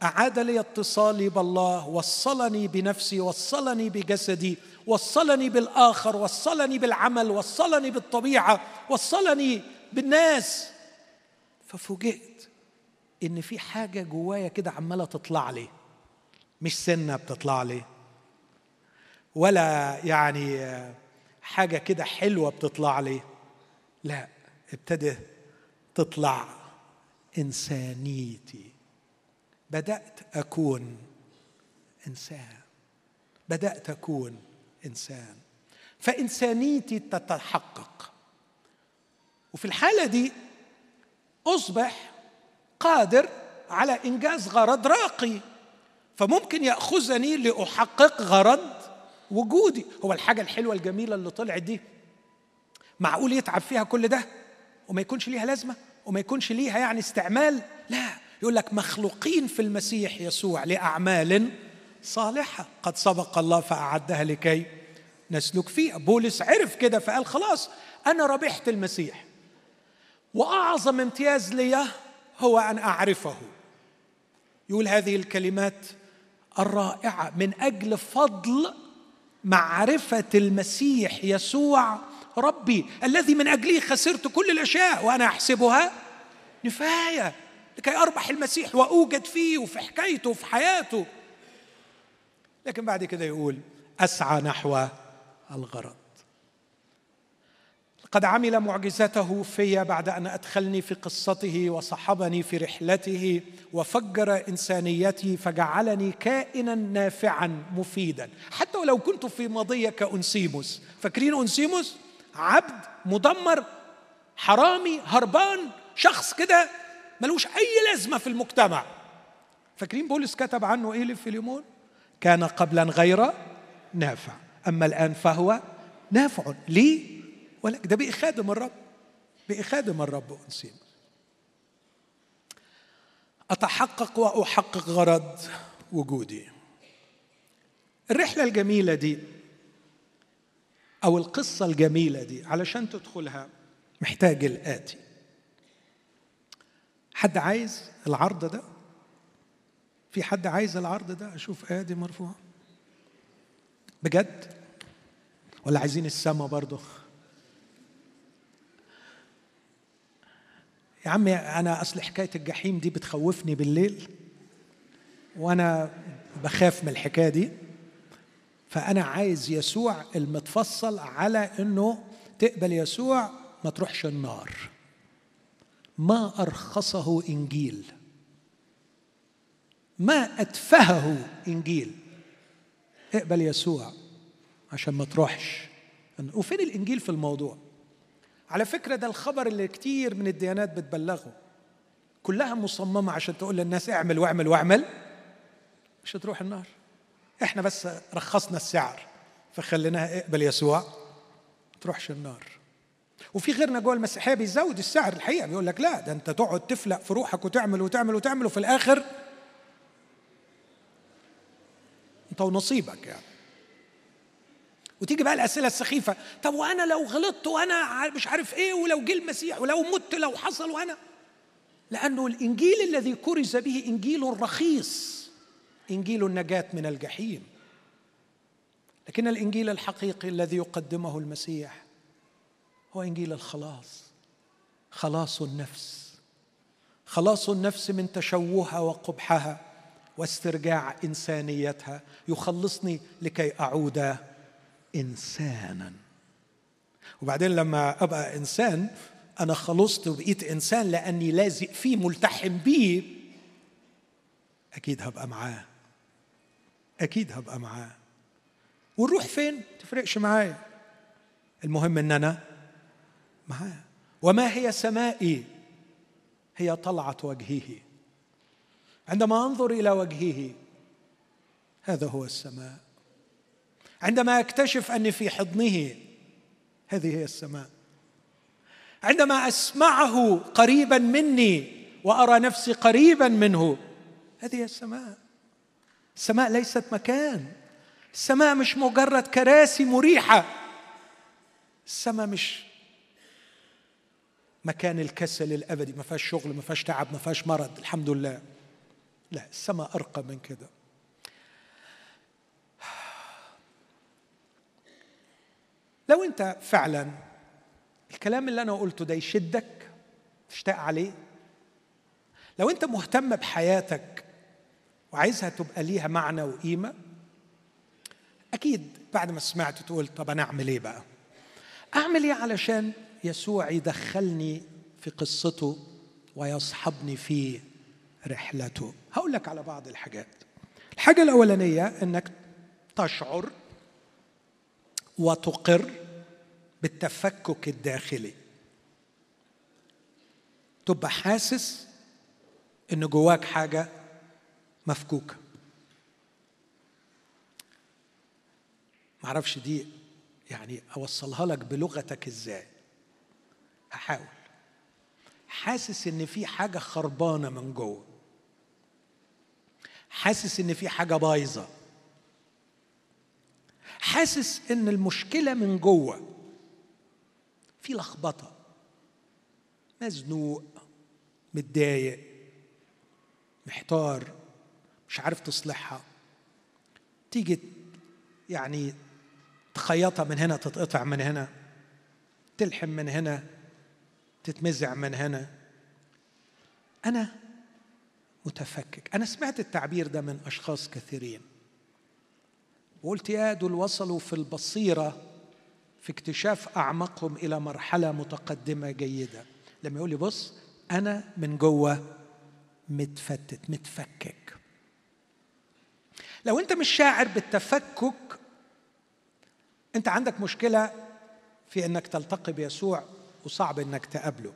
أعاد لي اتصالي بالله وصلني بنفسي وصلني بجسدي وصلني بالآخر وصلني بالعمل وصلني بالطبيعة وصلني بالناس. ففوجئت إن في حاجة جوايا كده عمالة تطلع لي. مش سنة بتطلع لي. ولا يعني حاجة كده حلوة بتطلع لي لا ابتدى تطلع إنسانيتي. بدأت أكون إنسان. بدأت أكون إنسان. فإنسانيتي تتحقق. وفي الحالة دي أصبح قادر على إنجاز غرض راقي. فممكن يأخذني لأحقق غرض وجودي. هو الحاجة الحلوة الجميلة اللي طلعت دي معقول يتعب فيها كل ده وما يكونش ليها لازمة وما يكونش ليها يعني استعمال؟ لا يقول لك مخلوقين في المسيح يسوع لأعمال صالحة. قد سبق الله فأعدها لكي نسلك فيها. بولس عرف كده فقال خلاص أنا ربحت المسيح وأعظم امتياز لي هو أن أعرفه. يقول هذه الكلمات الرائعة من أجل فضل معرفة المسيح يسوع ربي الذي من اجله خسرت كل الأشياء وأنا أحسبها نفاية لكي أربح المسيح وأوجد فيه وفي حكايته وفي حياته. لكن بعد كده يقول أسعى نحو الغرض. قد عمل معجزته في بعد أن أدخلني في قصته وصحبني في رحلته وفجر إنسانيتي فجعلني كائنا نافعا مفيدا. حتى ولو كنت في ماضية كأنسيموس. فاكرين أنسيموس؟ عبد مدمر حرامي هربان شخص كده ملوش أي لازمة في المجتمع. فاكرين بولس كتب عنه إيه لفيليمون؟ كان قبلا غير نافع. أما الآن فهو نافع. ليه؟ ولك ده بقي خادم الرب. بقي خادم الرب أنسيم أتحقق وأحقق غرض وجودي. الرحلة الجميلة دي أو القصة الجميلة دي علشان تدخلها محتاج الآتي. حد عايز العرض ده؟ في حد عايز العرض ده؟ أشوف آدي مرفوعة بجد؟ ولا عايزين السما برضه؟ يا عمي أنا أصل حكاية الجحيم دي بتخوفني بالليل وأنا بخاف من الحكاية دي. فأنا عايز يسوع المتفصل على إنه تقبل يسوع ما تروحش النار. ما أرخصه إنجيل. ما أتفهه إنجيل. اقبل يسوع عشان ما تروحش. وفين الإنجيل في الموضوع؟ على فكرة ده الخبر اللي كتير من الديانات بتبلغه. كلها مصممة عشان تقول للناس اعمل واعمل واعمل مش هتروح النار إحنا بس رخصنا السعر فخليناها اقبل يسوع ما تروحش النار وفي غيرنا جوه المسيحية بيزود السعر الحقيقة بيقول لك لا ده انت تقعد تفلق في روحك وتعمل وتعمل وتعمل وفي الآخر انت ونصيبك يعني. وتيجي بقى الأسئلة السخيفة طب وأنا لو غلطت وأنا مش عارف إيه ولو جه المسيح ولو مت لو حصل وأنا؟ لأنه الإنجيل الذي كرز به إنجيل رخيص إنجيل النجاة من الجحيم. لكن الإنجيل الحقيقي الذي يقدمه المسيح هو إنجيل الخلاص خلاص النفس. خلاص النفس من تشوهها وقبحها واسترجاع إنسانيتها. يخلصني لكي أعود إنسانا. وبعدين لما أبقى إنسان أنا خلصت وبقيت إنسان لأني لازق فيه ملتحم بيه أكيد هبقى معاه. أكيد هبقى معاه. ونروح فين؟ تفرقش معايا. المهم إن أنا معاه. وما هي سمائي؟ هي طلعة وجهه. عندما أنظر إلى وجهه هذا هو السماء. عندما أكتشف أني في حضنه هذه هي السماء. عندما أسمعه قريبا مني وأرى نفسي قريبا منه هذه هي السماء. السماء ليست مكان. السماء مش مجرد كراسي مريحة. السماء مش مكان الكسل الأبدي. ما فيهاش شغل ما فيهاش تعب ما فيهاش مرض. الحمد لله. لا السماء أرقى من كده. لو انت فعلا الكلام اللي أنا قلته ده يشدك تشتاق عليه. لو انت مهتم بحياتك وعايزها تبقى ليها معنى وقيمة أكيد بعد ما سمعت تقول طب أنا أعمل إيه بقى؟ أعمل إيه علشان يسوع يدخلني في قصته ويصحبني في رحلته؟ هقول لك على بعض الحاجات. الحاجة الأولانية إنك تشعر وتقر بالتفكك الداخلي. تبقى حاسس إن جواك حاجة مفكوكة. معرفش دي يعني أوصلها لك بلغتك إزاي. هحاول. حاسس إن في حاجة خربانة من جوه. حاسس إن في حاجة بايظة. حاسس إن المشكلة من جوه. في لخبطة. مزنوق. متضايق. محتار. مش عارف تصلحها. تيجي يعني تخيطها من هنا تتقطع من هنا. تلحم من هنا. تتمزع من هنا. أنا متفكك. أنا سمعت التعبير ده من أشخاص كثيرين. وقلت يا دول وصلوا في البصيرة في اكتشاف أعمقهم إلى مرحلة متقدمة جيدة. لما يقول لي بص أنا من جوه متفتت متفكك. لو أنت مش شاعر بالتفكك أنت عندك مشكلة في إنك تلتقي بيسوع وصعب إنك تقابله.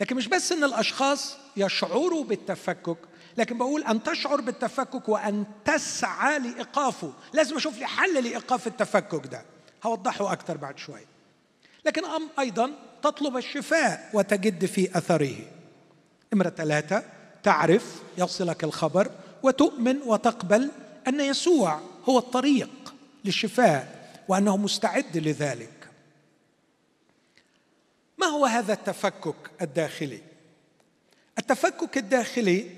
لكن مش بس إن الأشخاص يشعروا بالتفكك لكن بقول أن تشعر بالتفكك وأن تسعى لإيقافه. لازم أشوف لي حل لإيقاف التفكك ده. هوضحه أكثر بعد شوي لكن أم أيضا تطلب الشفاء وتجد في أثره. نمره ثلاثة تعرف يصلك الخبر وتؤمن وتقبل أن يسوع هو الطريق للشفاء وأنه مستعد لذلك. ما هو هذا التفكك الداخلي؟ التفكك الداخلي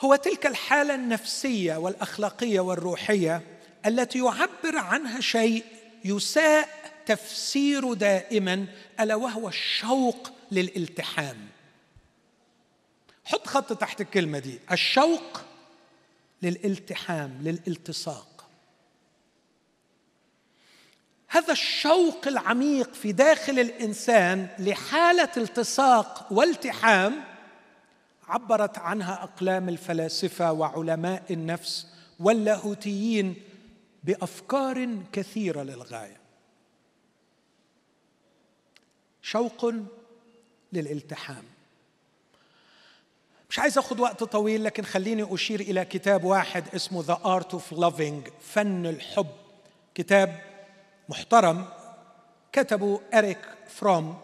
هو تلك الحالة النفسية والأخلاقية والروحية التي يعبر عنها شيء يساء تفسير دائما ألا وهو الشوق للالتحام. حط خط تحت الكلمة دي الشوق للالتحام للالتصاق. هذا الشوق العميق في داخل الإنسان لحالة التصاق والتحام عبرت عنها أقلام الفلاسفة وعلماء النفس واللاهوتيين بأفكار كثيرة للغاية. شوق للالتحام. مش عايز اخذ وقت طويل لكن خليني أشير إلى كتاب واحد اسمه The Art of Loving فن الحب. كتاب محترم كتبه إريك فروم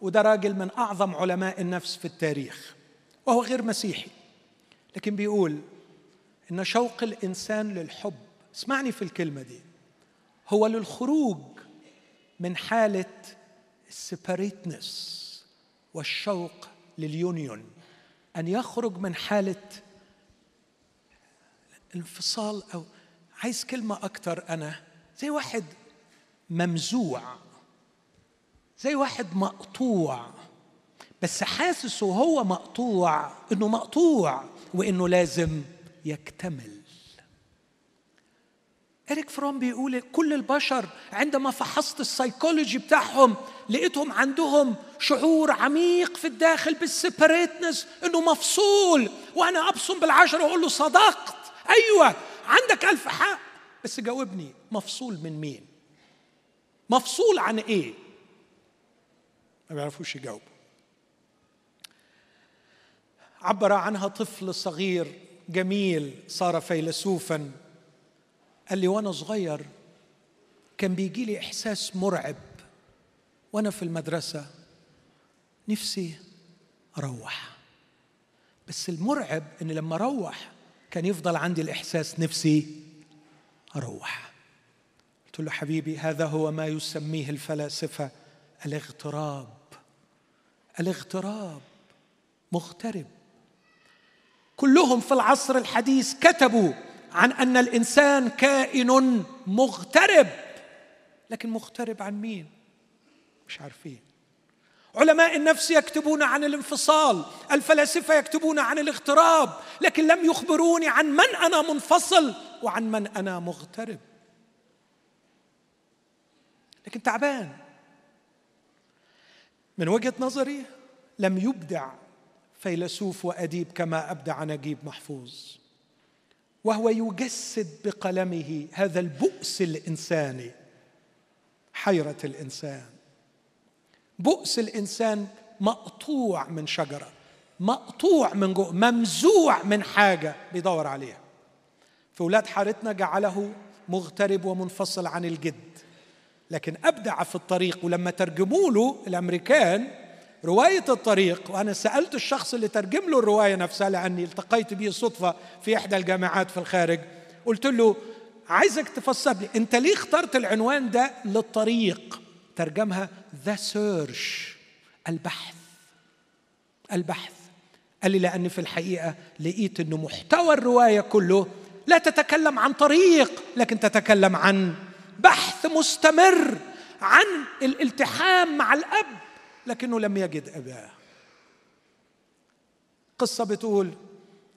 وده راجل من أعظم علماء النفس في التاريخ. وهو غير مسيحي. لكن بيقول إن شوق الإنسان للحب اسمعني في الكلمة دي هو للخروج من حالة ال separateness والشوق لل union أن يخرج من حالة الانفصال أو عايز كلمة أكتر أنا زي واحد منزوع زي واحد مقطوع. بس حاسس وهو مقطوع إنه مقطوع وإنه لازم يكتمل. إريك فروم بيقول كل البشر عندما فحصت السيكولوجي بتاعهم لقيتهم عندهم شعور عميق في الداخل بال separateness إنه مفصول. وأنا أبصم بالعشرة وأقول له صدقت. أيوه عندك ألف حق. بس جاوبني مفصول من مين؟ مفصول عن إيه؟ ما بيعرفوش يجاوبوا. عبر عنها طفل صغير جميل صار فيلسوفا. قال لي وأنا صغير كان بيجي لي إحساس مرعب وأنا في المدرسة نفسي أروح. بس المرعب إن لما أروح كان يفضل عندي الإحساس نفسي أروح. قلت له حبيبي هذا هو ما يسميه الفلاسفة الاغتراب. الاغتراب مغترب. كلهم في العصر الحديث كتبوا عن أن الإنسان كائن مغترب. لكن مغترب عن مين؟ مش عارفين. علماء النفس يكتبون عن الانفصال الفلاسفة يكتبون عن الاغتراب لكن لم يخبروني عن من أنا منفصل وعن من أنا مغترب. لكن تعبان. من وجهة نظري لم يبدع فيلسوف وأديب كما أبدع نجيب محفوظ. وهو يجسد بقلمه هذا البؤس الإنساني حيرة الإنسان. بؤس الإنسان مقطوع من شجرة مقطوع من جوه ممزوع من حاجة بيدور عليها. في ولاد حارتنا جعله مغترب ومنفصل عن الجد لكن أبدع في الطريق ولما ترجموا له الأمريكان رواية الطريق وأنا سألت الشخص اللي ترجم له الرواية نفسها لأني التقيت به صدفة في إحدى الجامعات في الخارج قلت له عايزك تفسر لي أنت ليه اخترت العنوان ده للرواية؟ ترجمها The Search البحث البحث. قال لي لأن في الحقيقة لقيت أنه محتوى الرواية كله لا تتكلم عن طريق لكن تتكلم عن بحث مستمر عن الالتحام مع الأب. لكنه لم يجد أباه. قصة بتقول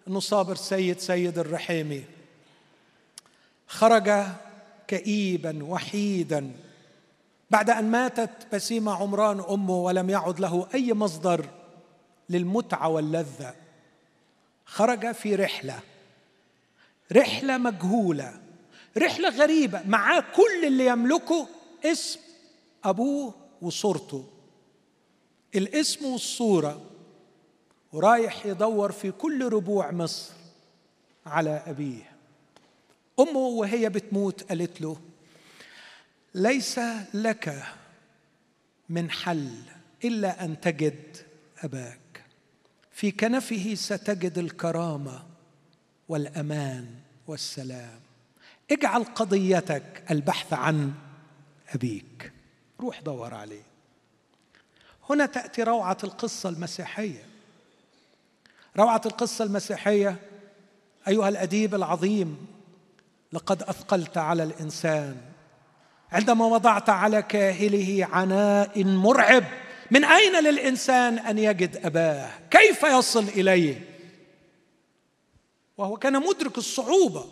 أنه صابر سيد سيد الرحيمي. خرج كئيبا وحيدا. بعد أن ماتت بسيمة عمران أمه ولم يعد له أي مصدر للمتعة واللذة. خرج في رحلة. رحلة مجهولة. رحلة غريبة. معاه كل اللي يملكه اسم أبوه وصورته. الاسم والصورة ورايح يدور في كل ربوع مصر على أبيه. أمه وهي بتموت قالت له ليس لك من حل إلا أن تجد أباك. في كنفه ستجد الكرامة والأمان والسلام. اجعل قضيتك البحث عن أبيك. روح دور عليه. هنا تأتي روعة القصة المسيحية. روعة القصة المسيحية أيها الأديب العظيم لقد أثقلت على الإنسان. عندما وضعت على كاهله عناء مرعب من أين للإنسان أن يجد أباه؟ كيف يصل إليه؟ وهو كان مدرك الصعوبة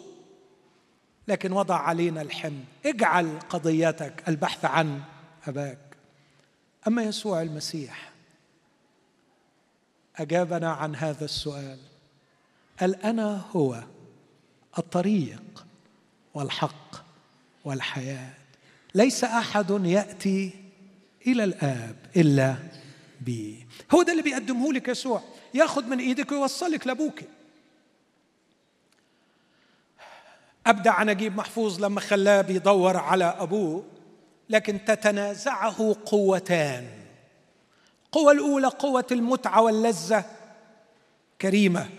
لكن وضع علينا الحمل. اجعل قضيتك البحث عن أباك. أما يسوع المسيح أجابنا عن هذا السؤال قال أنا هو الطريق والحق والحياة ليس أحد يأتي إلى الآب إلا بي. هو ده اللي بيقدمه لك يسوع ياخذ من إيدك ويوصلك لأبوك. أبدع نجيب محفوظ لما خلاه بيدور على أبوه. لكن تتنازعه قوتان. القوة الأولى قوة المتعة واللذة كريمة.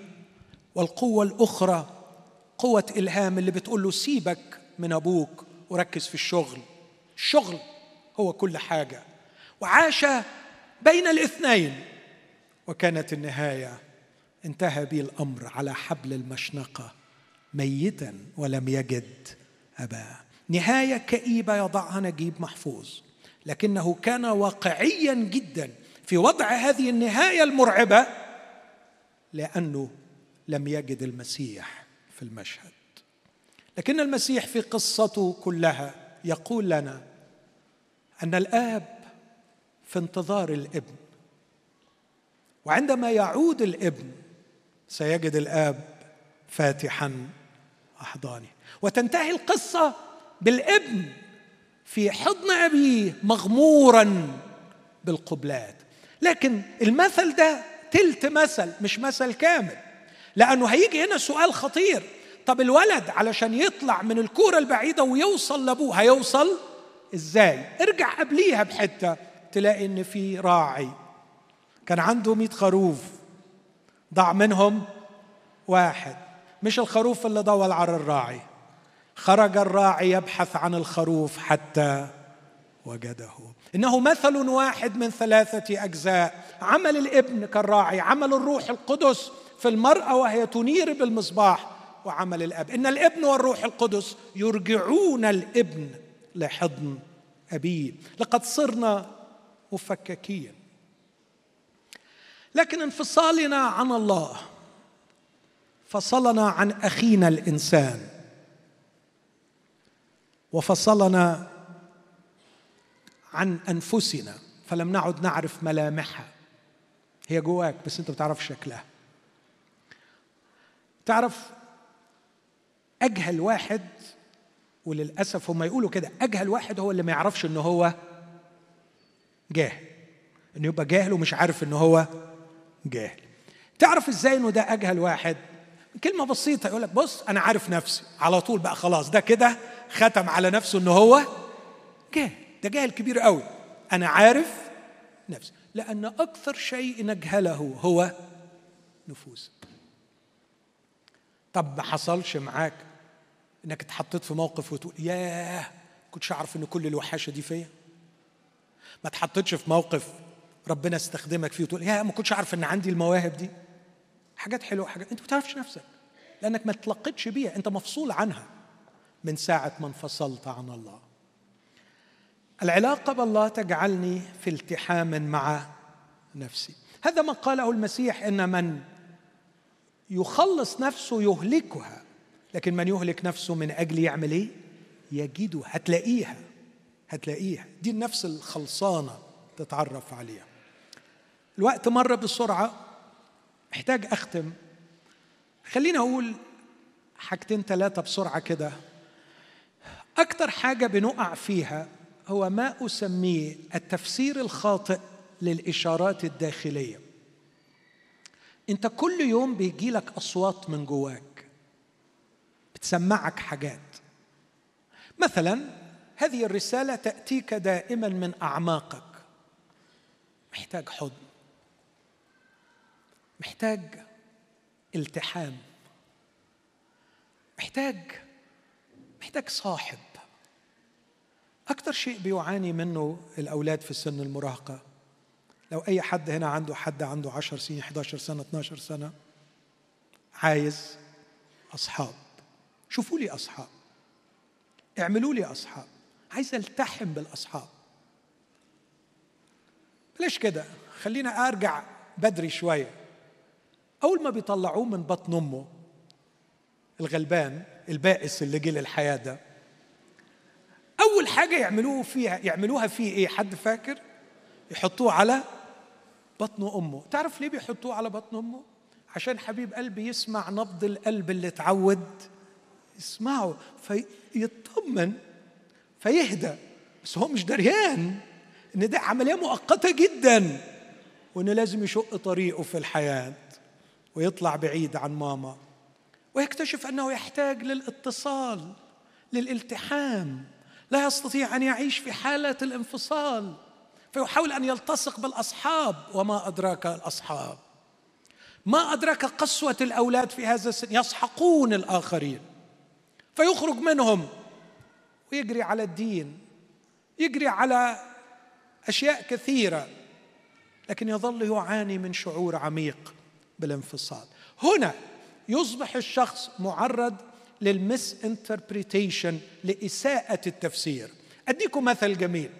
والقوة الأخرى قوة إلهام اللي بتقول له سيبك من أبوك وركز في الشغل. الشغل هو كل حاجة. وعاش بين الاثنين. وكانت النهاية انتهى به الأمر على حبل المشنقة. ميتا ولم يجد أباه. نهاية كئيبة يضعها نجيب محفوظ. لكنه كان واقعيا جدا في وضع هذه النهاية المرعبة لأنه لم يجد المسيح في المشهد. لكن المسيح في قصته كلها يقول لنا أن الآب في انتظار الابن. وعندما يعود الابن سيجد الآب فاتحا أحضانه. وتنتهي القصة بالابن في حضن أبيه مغمورا بالقبلات. لكن المثل ده تلت مثل مش مثل كامل. لأنه هيجي هنا سؤال خطير. طب الولد علشان يطلع من الكورة البعيدة ويوصل لأبوه هيوصل إزاي؟ ارجع قبليها بحتة تلاقي إن في راعي. كان عنده مئة خروف. ضاع منهم واحد. مش الخروف اللي ضوى على الراعي. خرج الراعي يبحث عن الخروف حتى وجده. إنه مثل واحد من ثلاثة أجزاء. عمل الإبن كالراعي عمل الروح القدس في المرأة وهي تنير بالمصباح وعمل الأب. إن الإبن والروح القدس يرجعون الإبن لحضن أبيه. لقد صرنا مفككين. لكن انفصالنا عن الله فصلنا عن أخينا الإنسان. وفصلنا عن أنفسنا فلم نعد نعرف ملامحها. هي جواك بس أنت بتعرف شكلها. تعرف أجهل واحد وللأسف هم يقولوا كده أجهل واحد هو اللي ما يعرفش إن هو جاهل. انه يبقى جاهل ومش عارف إن هو جاهل. تعرف إزاي إنه ده أجهل واحد؟ كلمة بسيطة يقول لك بص أنا عارف نفسي. على طول بقى خلاص ده كده ختم على نفسه ان هو جاهل. ده جاهل كبير قوي. أنا عارف نفسي. لأن أكثر شيء نجهله هو نفوسك طب ما حصلش معاك إنك اتحطيت في موقف وتقول ياه كنتش أعرف إن كل الوحاشة دي فيا. ما اتحطيتش في موقف ربنا استخدمك فيه وتقول يا ما كنتش أعرف إن عندي المواهب دي. حاجات حلوة حاجات. أنت ما بتعرفش نفسك. لأنك ما تلقتش بيها. أنت مفصول عنها. من ساعة ما انفصلت عن الله. العلاقة بالله تجعلني في التحام مع نفسي. هذا ما قاله المسيح إن من يخلص نفسه يهلكها لكن من يهلك نفسه من أجل يعمل إيه؟ يجدها هتلاقيها هتلاقيها. دي النفس الخلصانة تتعرف عليها. الوقت مر بسرعة محتاج أختم. خليني أقول حاجتين ثلاثة بسرعة كده. أكتر حاجة بنقع فيها هو ما أسميه التفسير الخاطئ للإشارات الداخلية. أنت كل يوم بيجي لك أصوات من جواك بتسمعك حاجات. مثلا هذه الرسالة تأتيك دائما من أعماقك. محتاج حضن. محتاج التحام. محتاج محتاج صاحب. أكثر شيء بيعاني منه الأولاد في سن المراهقة. لو أي حد هنا عنده حد عنده 10 سنين 11 سنة 12 سنة عايز أصحاب. شوفوا لي أصحاب. اعملوا لي أصحاب. عايز ألتحم بالأصحاب. ليش كده. خلينا أرجع بدري شوية. أول ما بيطلعوه من بطن أمه الغلبان البائس اللي جه للحياة ده أول حاجة يعملوه فيها يعملوها فيه إيه؟ حد فاكر؟ يحطوه على بطن أمه. تعرف ليه بيحطوه على بطن أمه؟ عشان حبيب قلبي يسمع نبض القلب اللي اتعود يسمعه فيطمن فيهدى. بس هو مش دريان. إن ده عملية مؤقتة جدا. وإنه لازم يشق طريقه في الحياة ويطلع بعيد عن ماما. ويكتشف أنه يحتاج للإتصال للالتحام. لا يستطيع أن يعيش في حاله الانفصال فيحاول أن يلتصق بالأصحاب. وما أدراك الأصحاب؟ ما ادرك قسوة الأولاد في هذا السن؟ يسحقون الآخرين. فيخرج منهم ويجري على الدين يجري على أشياء كثيرة لكن يظل يعاني من شعور عميق بالانفصال. هنا يصبح الشخص معرض للمس انتربريتيشن لإساءة التفسير. أديكم مثل جميل.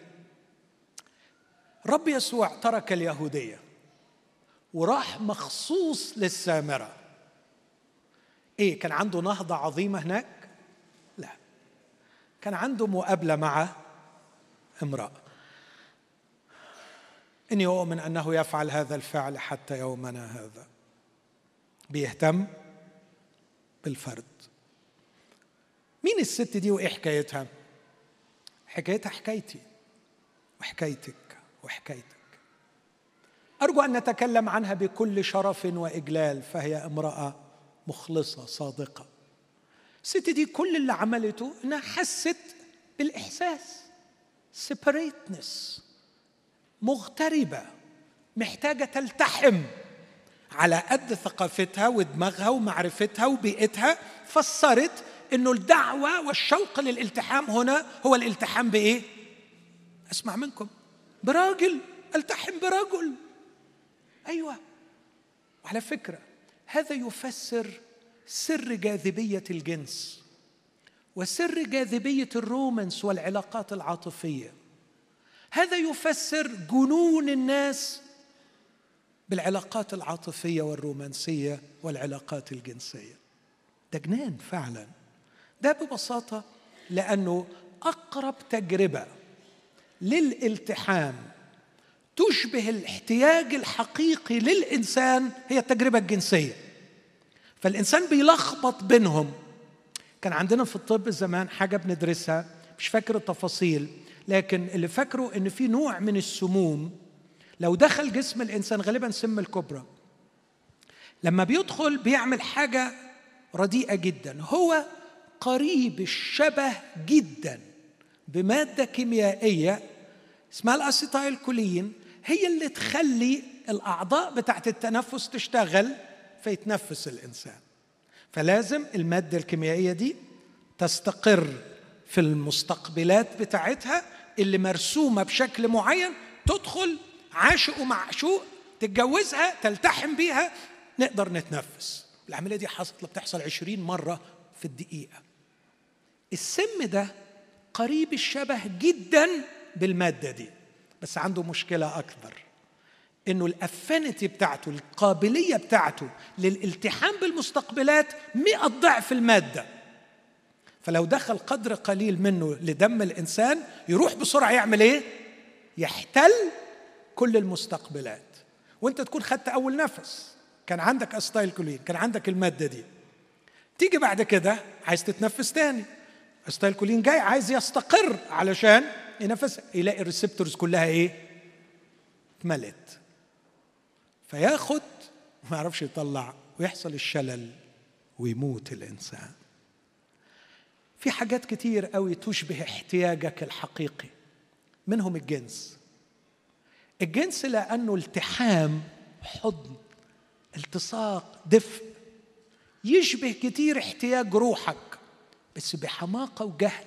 رب يسوع ترك اليهودية وراح مخصوص للسامرة. إيه كان عنده نهضة عظيمة هناك؟ لا. كان عنده مقابلة مع امرأة. إني أؤمن أنه يفعل هذا الفعل حتى يومنا هذا. بيهتم بالفرد. مين الست دي وإيه حكايتها؟ حكايتها حكايتي. وحكايتك وحكايتك. أرجو أن نتكلم عنها بكل شرف وإجلال فهي امرأة مخلصة صادقة. الست دي كل اللي عملته إنها حست بالإحساس سيبريتنس مغتربة محتاجة تلتحم على قد ثقافتها ودماغها ومعرفتها وبيئتها فسرت إنه الدعوة والشوق للالتحام هنا هو الالتحام بإيه؟ أسمع منكم. براجل التحم برجل. أيوه. وعلى فكرة هذا يفسر سر جاذبية الجنس وسر جاذبية الرومانس والعلاقات العاطفية. هذا يفسر جنون الناس بالعلاقات العاطفية والرومانسية والعلاقات الجنسية. ده جنان فعلا. ده ببساطة لأنه أقرب تجربة للالتحام تشبه الاحتياج الحقيقي للإنسان هي التجربة الجنسية. فالإنسان بيلخبط بينهم. كان عندنا في الطب زمان حاجة بندرسها مش فاكر التفاصيل لكن اللي فاكره إن في نوع من السموم لو دخل جسم الإنسان غالبا سم الكبرى. لما بيدخل بيعمل حاجة رديئة جدا هو قريب الشبه جدا بمادة كيميائية اسمها الاسيتايل كولين هي اللي تخلي الأعضاء بتاعت التنفس تشتغل فيتنفس الإنسان. فلازم المادة الكيميائية دي تستقر في المستقبلات بتاعتها اللي مرسومة بشكل معين تدخل عاشق ومعشوق تتجوزها تلتحم بيها نقدر نتنفس. العملية دي حصلت بتحصل عشرين مرة في الدقيقة. السم ده قريب الشبه جدا بالمادة دي بس عنده مشكلة أكبر إنه الافينيتي بتاعته القابلية بتاعته للالتحام بالمستقبلات مئة ضعف المادة. فلو دخل قدر قليل منه لدم الإنسان يروح بسرعة يعمل إيه؟ يحتل كل المستقبلات. وأنت تكون خدت أول نفس. كان عندك acetylcholine كان عندك المادة دي. تيجي بعد كده عايز تتنفس تاني. acetylcholine جاي عايز يستقر علشان ينفس يلاقي ال receptors كلها إيه؟ اتملت. فياخد ما يعرفش يطلع ويحصل الشلل ويموت الإنسان. في حاجات كتير قوي تشبه احتياجك الحقيقي. منهم الجنس. الجنس لأنه التحام حضن التصاق دفء. يشبه كتير احتياج روحك. بس بحماقة وجهل.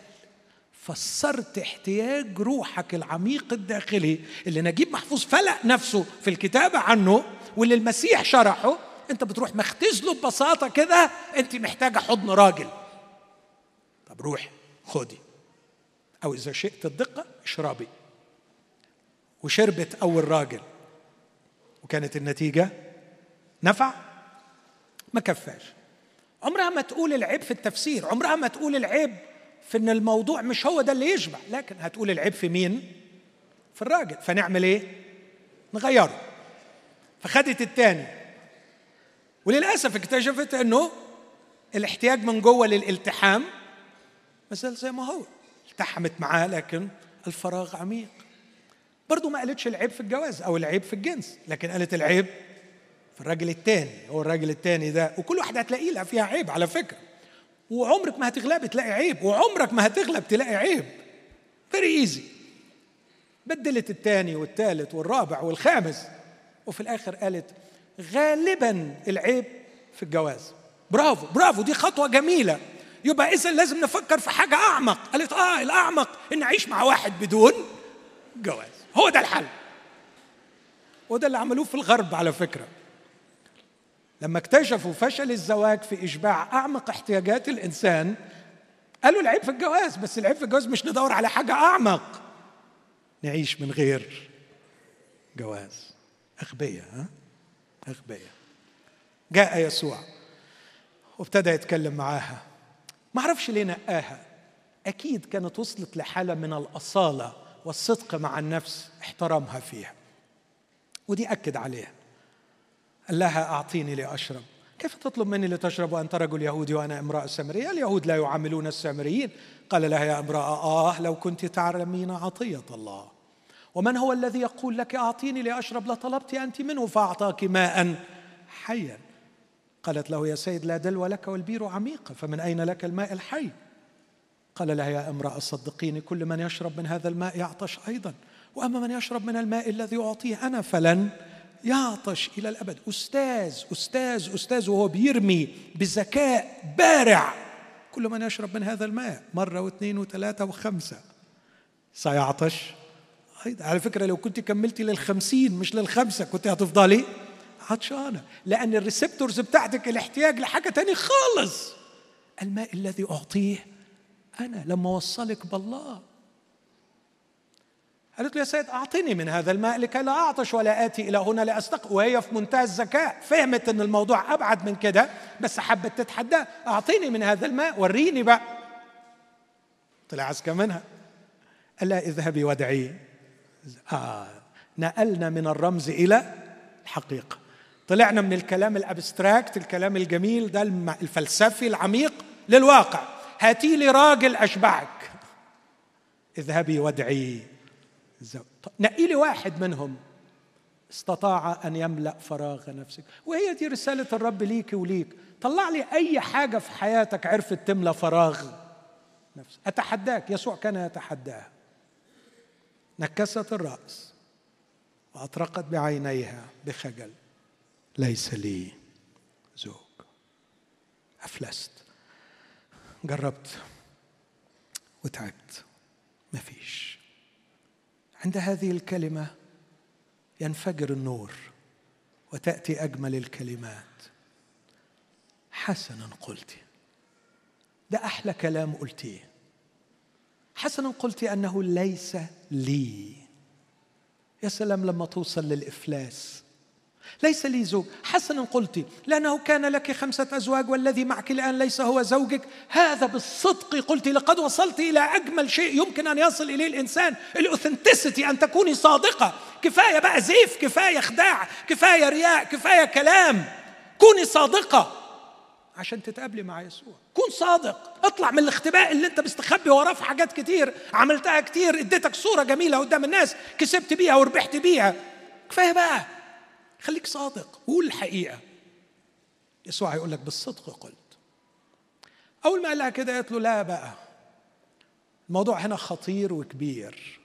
فسرت احتياج روحك العميق الداخلي اللي نجيب محفوظ فلق نفسه في الكتابة عنه واللي المسيح شرحه. انت بتروح مختزله ببساطة كده انت محتاجة حضن راجل. طب روحي خدي. أو إذا شئت الدقة اشربي. وشربت أول راجل. وكانت النتيجة نفع؟ ما كفاش. عمرها ما تقول العيب في التفسير عمرها ما تقول العيب في إن الموضوع مش هو ده اللي يشبع لكن هتقول العيب في مين؟ في الراجل. فنعمل إيه؟ نغيره. فخدت الثاني وللأسف اكتشفت إنه الاحتياج من جوه للالتحام مثل زي ما هو. التحمت معاه لكن الفراغ عميق. برضه ما قالتش العيب في الجواز أو العيب في الجنس لكن قالت العيب في الراجل الثاني هو الراجل الثاني ده وكل واحدة هتلاقي لها فيها عيب على فكرة. وعمرك ما هتغلب تلاقي عيب وعمرك ما هتغلب تلاقي عيب. فيري ايزي بدلت الثاني والثالث والرابع والخامس. وفي الآخر قالت غالبا العيب في الجواز. برافو برافو دي خطوة جميلة. يبقى اذا لازم نفكر في حاجة أعمق. قالت آه الأعمق إن أعيش مع واحد بدون جواز. هو ده الحل. وده اللي عملوه في الغرب على فكرة. لما اكتشفوا فشل الزواج في إشباع أعمق احتياجات الإنسان قالوا العيب في الجواز بس العيب في الجواز مش ندور على حاجة أعمق. نعيش من غير جواز. اغبياء ها؟ اغبياء جاء يسوع وابتدى يتكلم معاها. ما أعرفش ليه نقاها. أكيد كانت وصلت لحالة من الأصالة والصدق مع النفس احترمها فيها. ودي أكد عليها. قال لها أعطيني لأشرب. كيف تطلب مني لتشرب وأنت رجل يهودي وأنا امرأة سامرية؟ اليهود لا يعاملون السامريين. قال لها يا امرأة آه لو كنت تعلمين عطية الله. ومن هو الذي يقول لك أعطيني لأشرب؟ لطلبت أنت منه فأعطاك ماء حيا. قالت له يا سيد لا دلو لك والبير عميقة فمن أين لك الماء الحي؟ قال لها يا امرأة صدقيني كل من يشرب من هذا الماء يعطش أيضا. وأما من يشرب من الماء الذي أعطيه أنا فلن يعطش إلى الأبد. أستاذ أستاذ أستاذ وهو بيرمي بذكاء بارع. كل من يشرب من هذا الماء مرة واثنين وثلاثة وخمسة. سيعطش. أيضا على فكرة لو كنت كملتي للخمسين مش للخمسة كنت هتفضلي؟ عطشانة. لأن الريسبتورز بتاعتك الاحتياج لحاجة تاني خالص. الماء الذي أعطيه أنا لما أوصلك بالله. قالت له يا سيد أعطني من هذا الماء لكي لا أعطش ولا آتي إلى هنا لأستق وهي في منتهى الذكاء. فهمت أن الموضوع أبعد من كده بس حبت تتحداه أعطيني من هذا الماء وريني بقى. طلع أذكى منها. قال لها اذهبي وادعي. آه نقلنا من الرمز إلى الحقيقة. طلعنا من الكلام الأبستراكت الكلام الجميل ده الفلسفي العميق للواقع. هاتي لي راجل أشبعك. اذهبي وادعي. الزوج نقي لي واحد منهم. استطاع أن يملأ فراغ نفسك. وهي دي رسالة الرب ليك وليك. طلع لي أي حاجة في حياتك عرفت تملى فراغ نفسك. أتحداك. يسوع كان يتحداها. نكست الرأس وأطرقت بعينيها بخجل. ليس لي زوج. أفلست. جربت. وتعبت. مفيش. عند هذه الكلمة ينفجر النور وتأتي أجمل الكلمات. حسنا قلت ده أحلى كلام قلتيه. حسنا قلت أنه ليس لي. يا سلام لما توصل للإفلاس. ليس لي زوج. حسنا قلت لأنه كان لك خمسة أزواج والذي معك الآن ليس هو زوجك. هذا بالصدق قلت لقد وصلت إلى أجمل شيء يمكن أن يصل إليه الإنسان الأوثنتسيتي أن تكوني صادقة. كفاية بقى زيف كفاية خداع كفاية رياء كفاية كلام. كوني صادقة عشان تتقابلي مع يسوع. كون صادق. اطلع من الاختباء اللي انت مستخبي وراه في حاجات كتير عملتها كتير اديتك صورة جميلة قدام الناس كسبت بيها وربحت بيها. كفاية بقى. خليك صادق قول الحقيقة يسوع هيقول لك بالصدق قلت. أول ما قال لها كده قالت له لا بقى. الموضوع هنا خطير وكبير.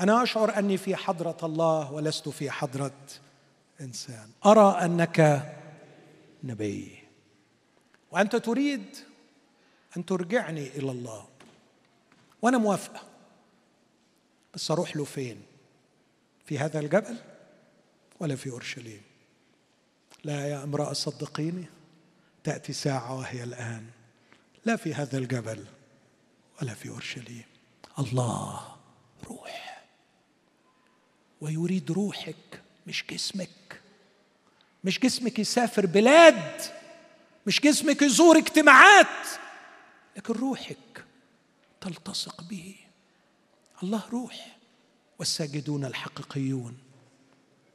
أنا أشعر أني في حضرة الله ولست في حضرة إنسان. أرى أنك نبي. وأنت تريد أن ترجعني إلى الله. وأنا موافقة. بس أروح له فين؟ في هذا الجبل؟ ولا في أورشليم. لا يا امرأة صدقيني تأتي ساعة وهي الآن. لا في هذا الجبل ولا في أورشليم. الله روح. ويريد روحك مش جسمك. مش جسمك يسافر بلاد. مش جسمك يزور اجتماعات. لكن روحك تلتصق به. الله روح. والساجدون الحقيقيون.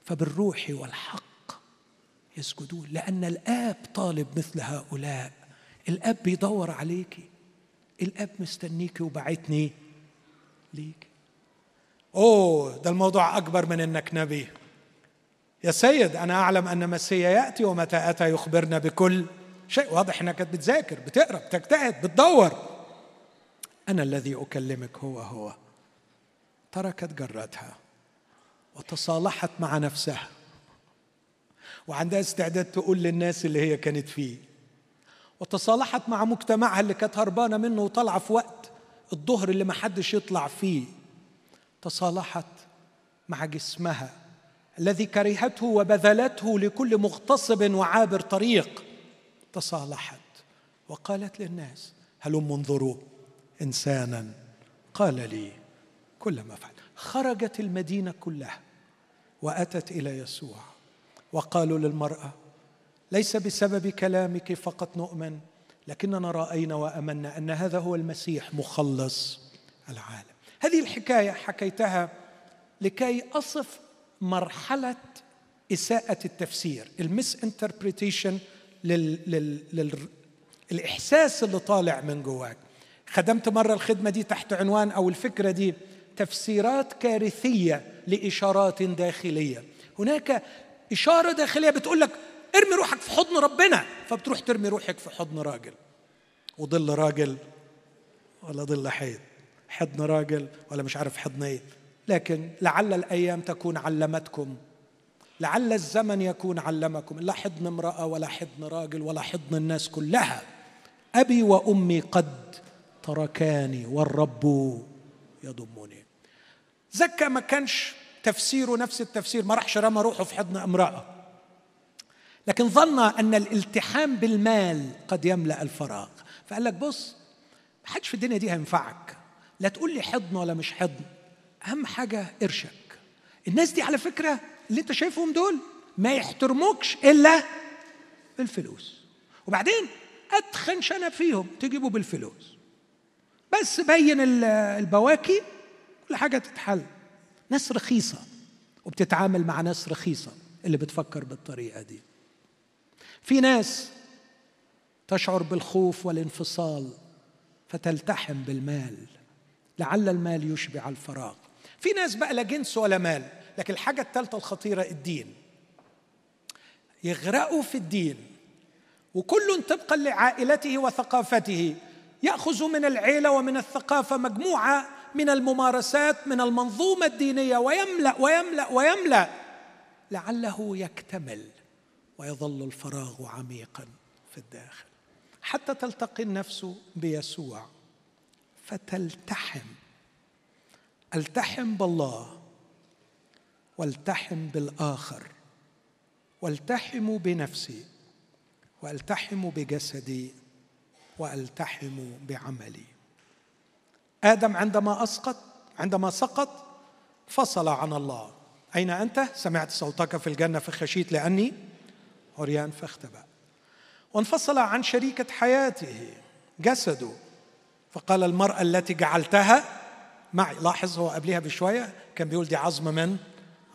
فبالروح والحق يسجدون لأن الآب طالب مثل هؤلاء. الآب بيدور عليكي الآب مستنيكي وبعتني ليك. أوه ده الموضوع أكبر من إنك نبي. يا سيد أنا أعلم أن مسيا يأتي ومتى أتى يخبرنا بكل شيء. واضح إنك بتذاكر بتقرأ بتجتهد بتدور. أنا الذي أكلمك هو هو. تركت جرتها. وتصالحت مع نفسها. وعندها استعداد تقول للناس اللي هي كانت فيه. وتصالحت مع مجتمعها اللي كانت هربانة منه وطالعة في وقت الظهر اللي ما حدش يطلع فيه. تصالحت مع جسمها الذي كرهته وبذلته لكل مغتصب وعابر طريق. تصالحت وقالت للناس هلم انظروا انسانا؟ قال لي كل ما فعل. خرجت المدينة كلها. وأتت إلى يسوع. وقالوا للمرأة ليس بسبب كلامك فقط نؤمن لكننا رأينا وأمنا أن هذا هو المسيح مخلص العالم. هذه الحكاية حكيتها لكي أصف مرحلة إساءة التفسير المس انتربريتيشن للاحساس اللي طالع من جواك. خدمت مرة الخدمة دي تحت عنوان أو الفكرة دي تفسيرات كارثية لإشارات داخلية. هناك إشارة داخلية بتقول لك ارمي روحك في حضن ربنا فبتروح ترمي روحك في حضن راجل. وظل راجل ولا ظل حيط حضن راجل ولا مش عارف حضن إيه. لكن لعل الأيام تكون علمتكم. لعل الزمن يكون علمكم. لا حضن امرأة ولا حضن راجل ولا حضن الناس كلها. أبي وأمي قد تركاني والرب يضمني. زكا ما كانش تفسيره نفس التفسير ما راحش رمى روحه في حضن امرأة. لكن ظن أن الالتحام بالمال قد يملأ الفراغ. فقال لك بص ما حدش في الدنيا دي هينفعك. لا تقول لي حضن ولا مش حضن. أهم حاجة قرشك. الناس دي على فكرة اللي أنت شايفهم دول ما يحترموكش إلا بالفلوس. وبعدين أتخن شنب فيهم تجيبه بالفلوس. بس بين البواكي كل حاجة تتحل. ناس رخيصة وبتتعامل مع ناس رخيصة اللي بتفكر بالطريقة دي. في ناس تشعر بالخوف والانفصال فتلتحم بالمال. لعل المال يشبع الفراغ. في ناس بقى لا جنس ولا مال لكن الحاجة الثالثة الخطيرة الدين. يغرقوا في الدين. وكل طبقا لعائلته وثقافته. ياخذ من العيلة ومن الثقافة مجموعة من الممارسات من المنظومة الدينية ويملأ ويملأ ويملأ. لعله يكتمل ويظل الفراغ عميقا في الداخل. حتى تلتقي النفس بيسوع. فتلتحم. التحم بالله. والتحم بالآخر. والتحم بنفسي. والتحم بجسدي. والتحم بعملي. آدم عندما أسقط عندما سقط فصل عن الله. أين أنت؟ سمعت صوتك في الجنة فخشيت لأني عريان فاختبأ. وانفصل عن شريكة حياته جسده. فقال المرأة التي جعلتها معي. لاحظ هو قبلها بشوية كان بيقول دي عظم من؟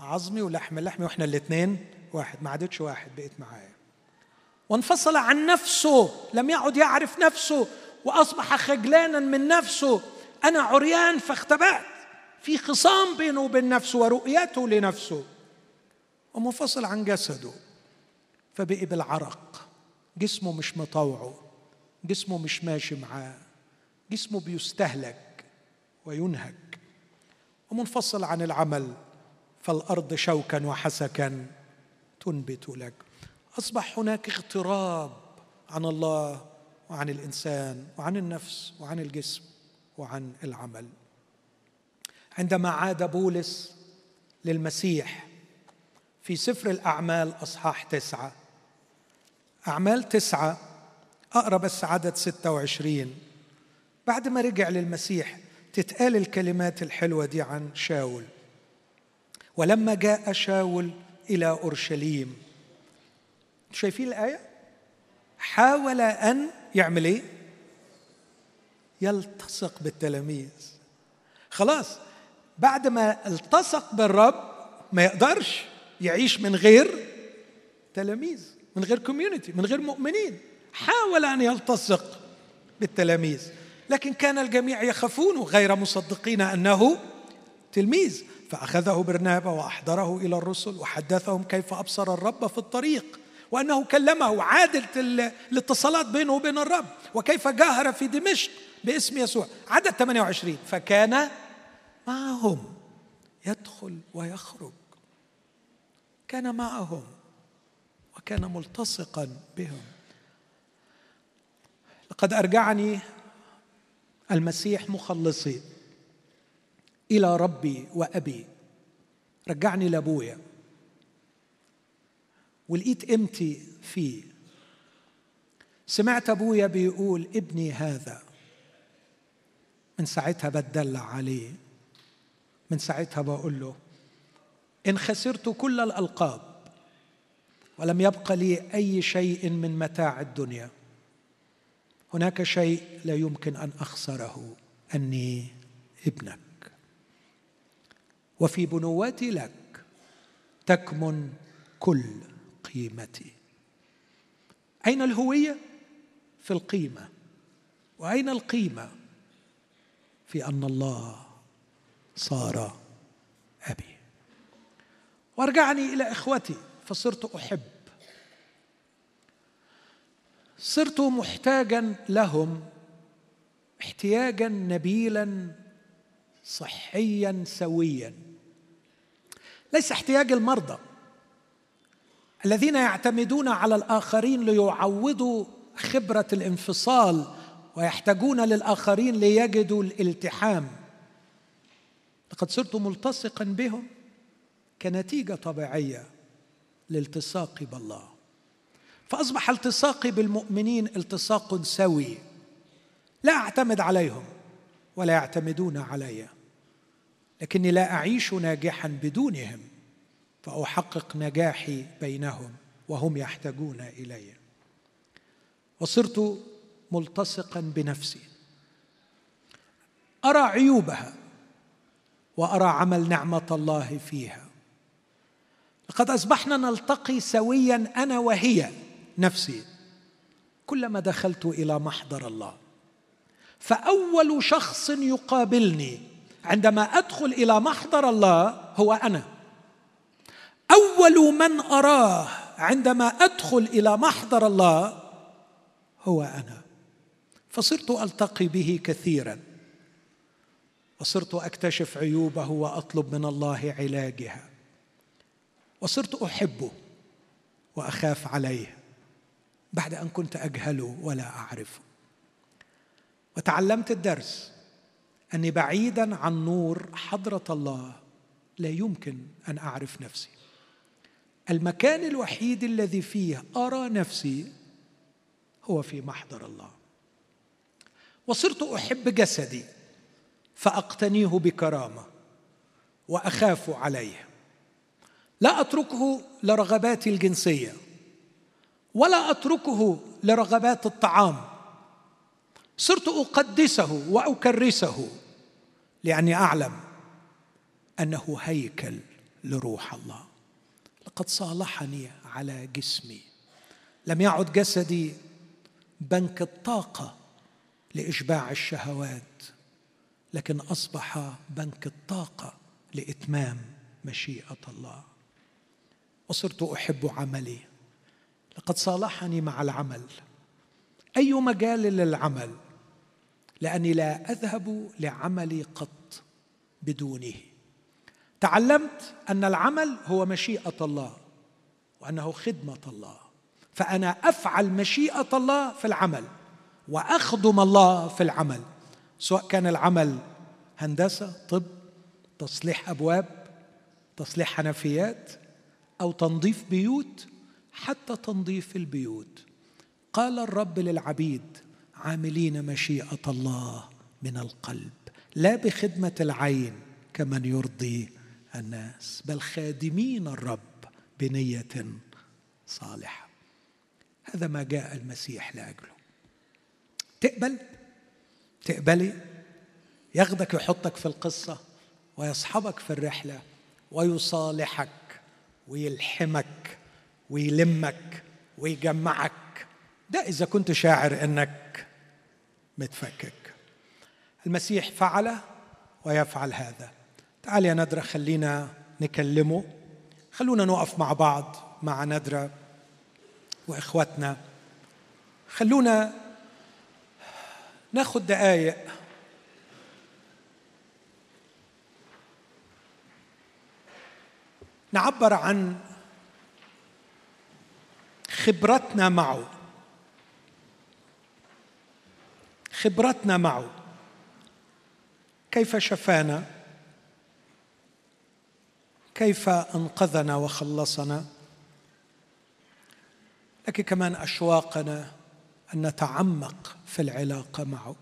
عظمي ولحم لحمي وإحنا الاثنين واحد. ما عادتش واحد بقيت معايا. وانفصل عن نفسه لم يعد يعرف نفسه وأصبح خجلانا من نفسه. أنا عريان فاختبأت. في خصام بينه وبين نفسه ورؤيته لنفسه. ومنفصل عن جسده. فبقي بالعرق. جسمه مش مطوعه. جسمه مش ماشي معاه. جسمه بيستهلك وينهك. ومنفصل عن العمل. فالأرض شوكا وحسكا تنبت لك. أصبح هناك اغتراب عن الله وعن الإنسان وعن النفس وعن الجسم. وعن العمل. عندما عاد بولس للمسيح في سفر الأعمال أصحاح تسعة أعمال تسعة اقرا بس عدد 26 بعد ما رجع للمسيح تتقال الكلمات الحلوة دي عن شاول. ولما جاء شاول إلى أورشليم شايفين الآية؟ حاول أن يعمل إيه؟ يلتصق بالتلاميذ. خلاص بعد ما التصق بالرب ما يقدرش يعيش من غير تلاميذ من غير كوميونتي من غير مؤمنين. حاول أن يلتصق بالتلاميذ. لكن كان الجميع يخافون غير مصدقين أنه تلميذ. فأخذه برنابا وأحضره إلى الرسل وحدثهم كيف أبصر الرب في الطريق. وأنه كلمه عادت الاتصالات بينه وبين الرب. وكيف جاهر في دمشق باسم يسوع. عدد 28 فكان معهم. يدخل ويخرج. كان معهم. وكان ملتصقا بهم. لقد أرجعني المسيح مخلصي إلى ربي وأبي. رجعني لأبويا. ولقيت قيمتي فيه. سمعت أبويا بيقول ابني هذا. من ساعتها بتدلع عليه. من ساعتها بقول له إن خسرت كل الألقاب ولم يبق لي أي شيء من متاع الدنيا هناك شيء لا يمكن أن أخسره أني ابنك. وفي بنوتي لك تكمن كل قيمتي أين الهوية؟ في القيمة. وأين القيمة؟ في أن الله صار أبي. وأرجعني إلى إخوتي فصرت أحب. صرت محتاجا لهم احتياجا نبيلا صحيا سويا. ليس احتياج المرضى. الذين يعتمدون على الآخرين ليعوضوا خبرة الانفصال ويحتاجون للآخرين ليجدوا الالتحام. لقد صرت ملتصقا بهم كنتيجة طبيعية لالتصاقي بالله. فأصبح التصاقي بالمؤمنين التصاق سوي. لا أعتمد عليهم ولا يعتمدون علي لكني لا أعيش ناجحا بدونهم. فأحقق نجاحي بينهم وهم يحتاجون إلي. وصرت ملتصقا بنفسي. أرى عيوبها وأرى عمل نعمة الله فيها. لقد أصبحنا نلتقي سويا أنا وهي نفسي كلما دخلت إلى محضر الله. فأول شخص يقابلني عندما أدخل إلى محضر الله هو أنا. أول من أراه عندما أدخل إلى محضر الله هو أنا. فصرت ألتقي به كثيرا. وصرت أكتشف عيوبه وأطلب من الله علاجها. وصرت أحبه وأخاف عليه بعد أن كنت اجهله ولا اعرفه وتعلمت الدرس أني بعيدا عن نور حضرة الله لا يمكن أن أعرف نفسي. المكان الوحيد الذي فيه أرى نفسي هو في محضر الله. وصرت أحب جسدي فأقتنيه بكرامة وأخاف عليه. لا أتركه لرغباتي الجنسية ولا أتركه لرغبات الطعام. صرت أقدسه وأكرسه لأني أعلم أنه هيكل لروح الله. لقد صالحني على جسمي. لم يعد جسدي بنك الطاقة لإشباع الشهوات لكن أصبح بنك الطاقة لإتمام مشيئة الله. وصرت أحب عملي. لقد صالحني مع العمل. أي مجال للعمل؟ لأني لا أذهب لعملي قط بدونه. تعلمت أن العمل هو مشيئة الله وأنه خدمة الله. فأنا أفعل مشيئة الله في العمل وأخدم الله في العمل. سواء كان العمل هندسة طب تصليح أبواب تصليح حنفيات أو تنظيف بيوت حتى تنظيف البيوت. قال الرب للعبيد عاملين مشيئة الله من القلب لا بخدمة العين كمن يرضي الناس بل خادمين الرب بنية صالحة. هذا ما جاء المسيح لأجله. تقبل؟ تقبلي؟ ياخدك يحطك في القصة ويصحبك في الرحلة ويصالحك ويلحمك ويلمك ويجمعك. ده إذا كنت شاعر إنك متفكك. المسيح فعل ويفعل هذا. تعال يا ندرة خلينا نكلمه. خلونا نقف مع بعض مع ندرة وإخواتنا. خلونا ناخد دقايق. نعبر عن خبرتنا معه. خبرتنا معه. كيف شفانا؟ كيف أنقذنا وخلصنا؟ لكن كمان أشواقنا أن نتعمق في العلاقة معه.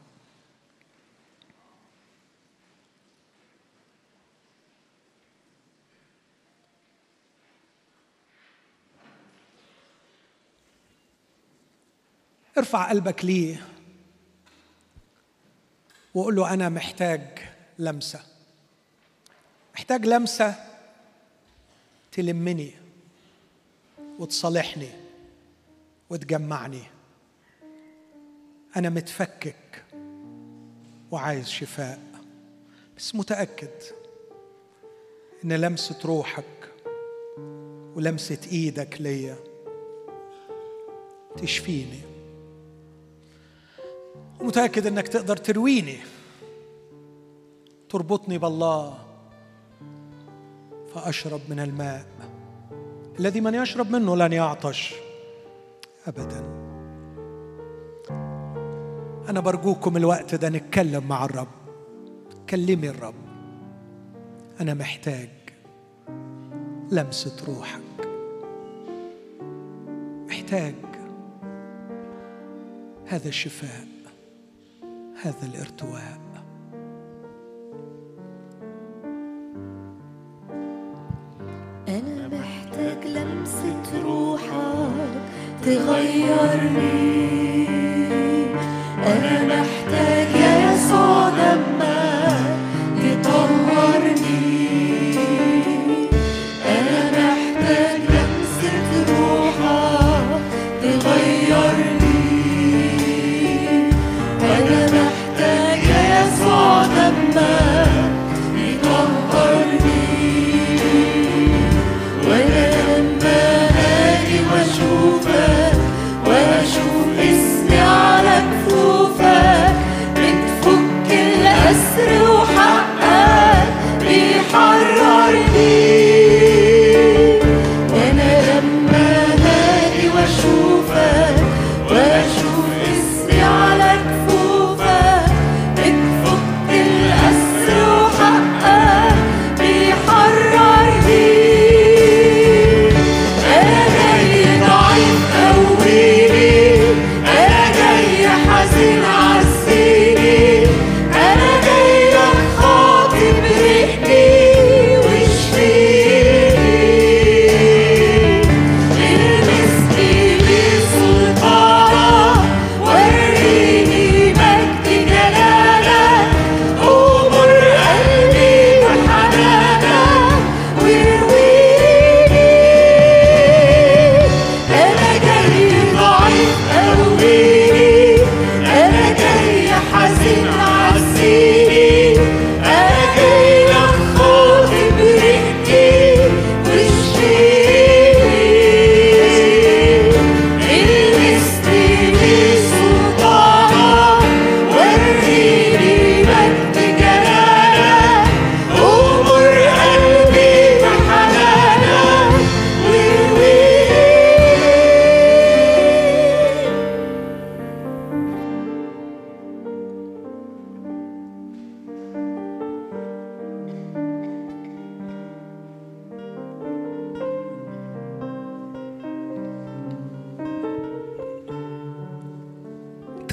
ارفع قلبك ليه وقول له أنا محتاج لمسة. محتاج لمسة تلمني وتصالحني وتجمعني. أنا متفكك وعايز شفاء بس متأكد إن لمسة روحك ولمسة إيدك ليا تشفيني. متأكد أنك تقدر ترويني تربطني بالله. فأشرب من الماء. الذي من يشرب منه لن يعطش أبدا. أنا برجوكم الوقت ده نتكلم مع الرب. كلمي الرب. أنا محتاج لمسة روحك. محتاج هذا الشفاء هذا الارتواء. روحك تغيرني. أنا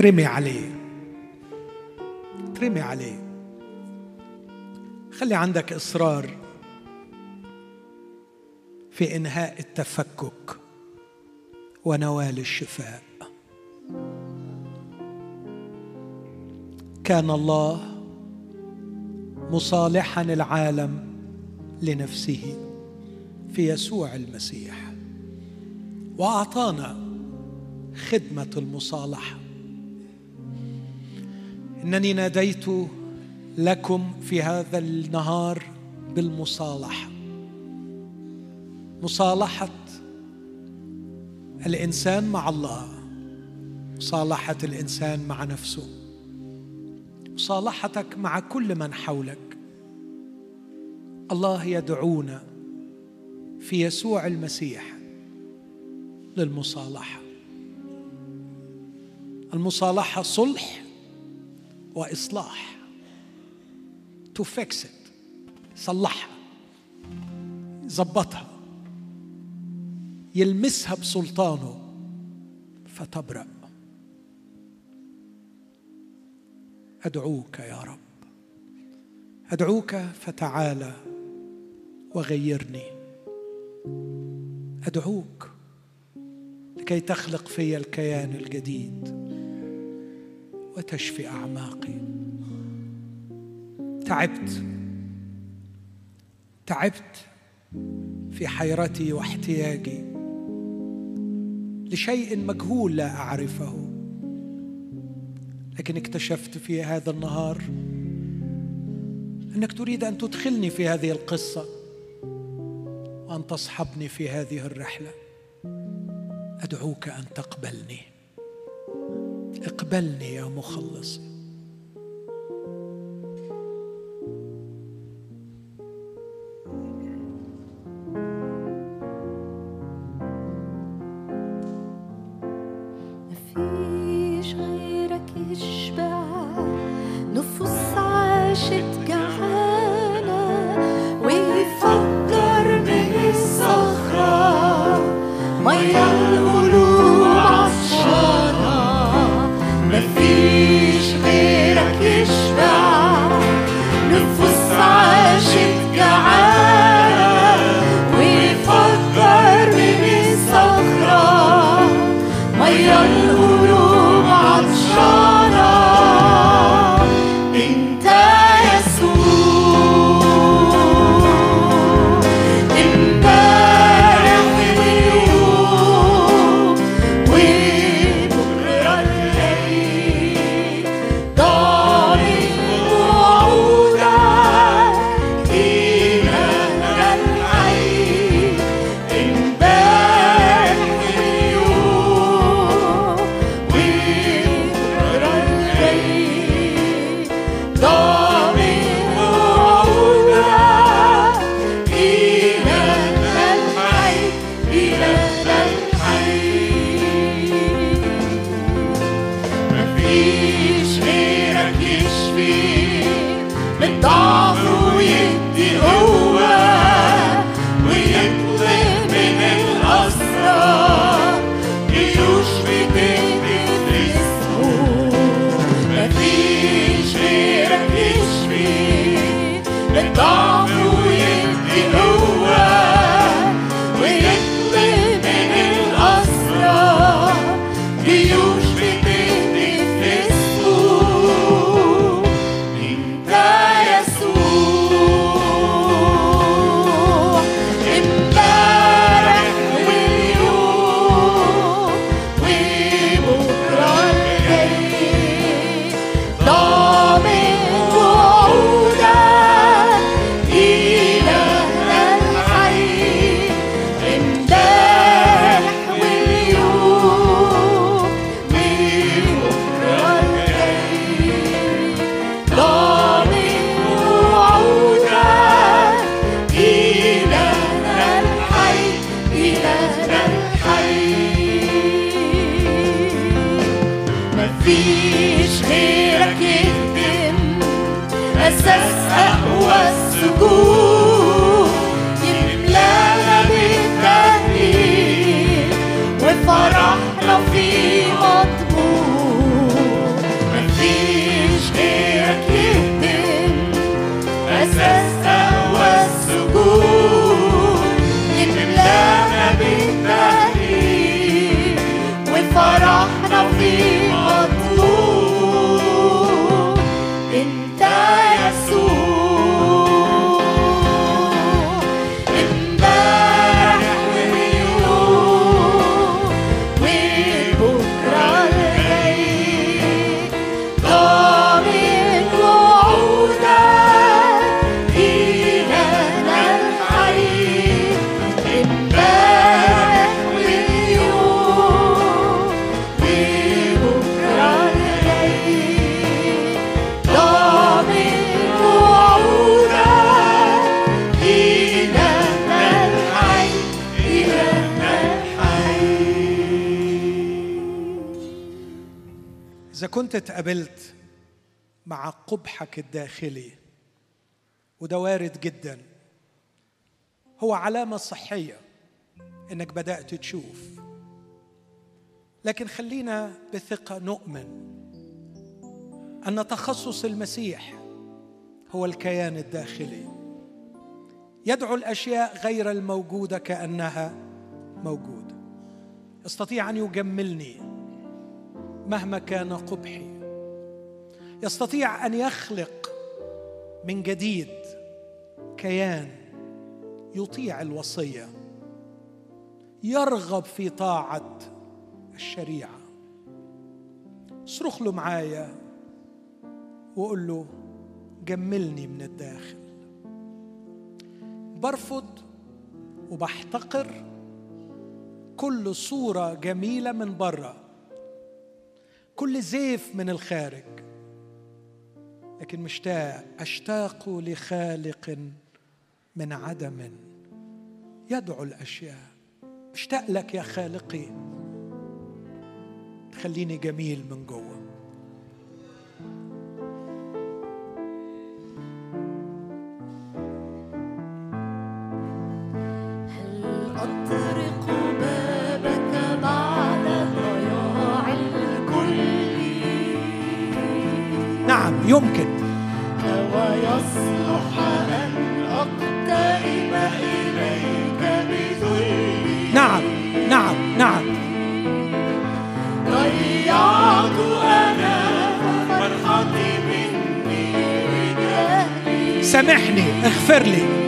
ترمي عليه. ترمي عليه. خلي عندك إصرار في إنهاء التفكك ونوال الشفاء. كان الله مصالحا العالم لنفسه في يسوع المسيح وأعطانا خدمة المصالحة. إنني ناديت لكم في هذا النهار بالمصالحة. مصالحة الإنسان مع الله. مصالحة الإنسان مع نفسه. مصالحتك مع كل من حولك. الله يدعونا في يسوع المسيح للمصالحة. المصالحة صلح وإصلاح. تو فيكس صلحها. ظبطها. يلمسها بسلطانه. فتبرأ. أدعوك يا رب. أدعوك فتعالى وغيرني. أدعوك لكي تخلق في الكيان الجديد. وتشفي أعماقي. تعبت. تعبت في حيرتي واحتياجي. لشيء مجهول لا أعرفه. لكن اكتشفت في هذا النهار أنك تريد أن تدخلني في هذه القصة وأن تصحبني في هذه الرحلة. أدعوك أن تقبلني. اقبلني يا مخلصي. كنت اتقابلت مع قبحك الداخلي وده وارد جدا. هو علامة صحية إنك بدأت تشوف. لكن خلينا بثقة نؤمن أن تخصص المسيح هو الكيان الداخلي. يدعو الأشياء غير الموجودة كأنها موجودة. يستطيع أن يجملني. مهما كان قبحي. يستطيع أن يخلق من جديد كيان يطيع الوصية. يرغب في طاعة الشريعة. اصرخ له معايا وقول له جملني من الداخل. برفض وبحتقر كل صورة جميلة من بره كل زيف من الخارج. لكن مشتاق أشتاق لخالق من عدم يدعو الأشياء. مشتاق لك يا خالقي. خليني جميل من جوه. نعم يمكن. ويصلح أن أقترب إليك بذلي نعم نعم نعم. ضيعت أنا فرحتي مني سامحني اغفر لي.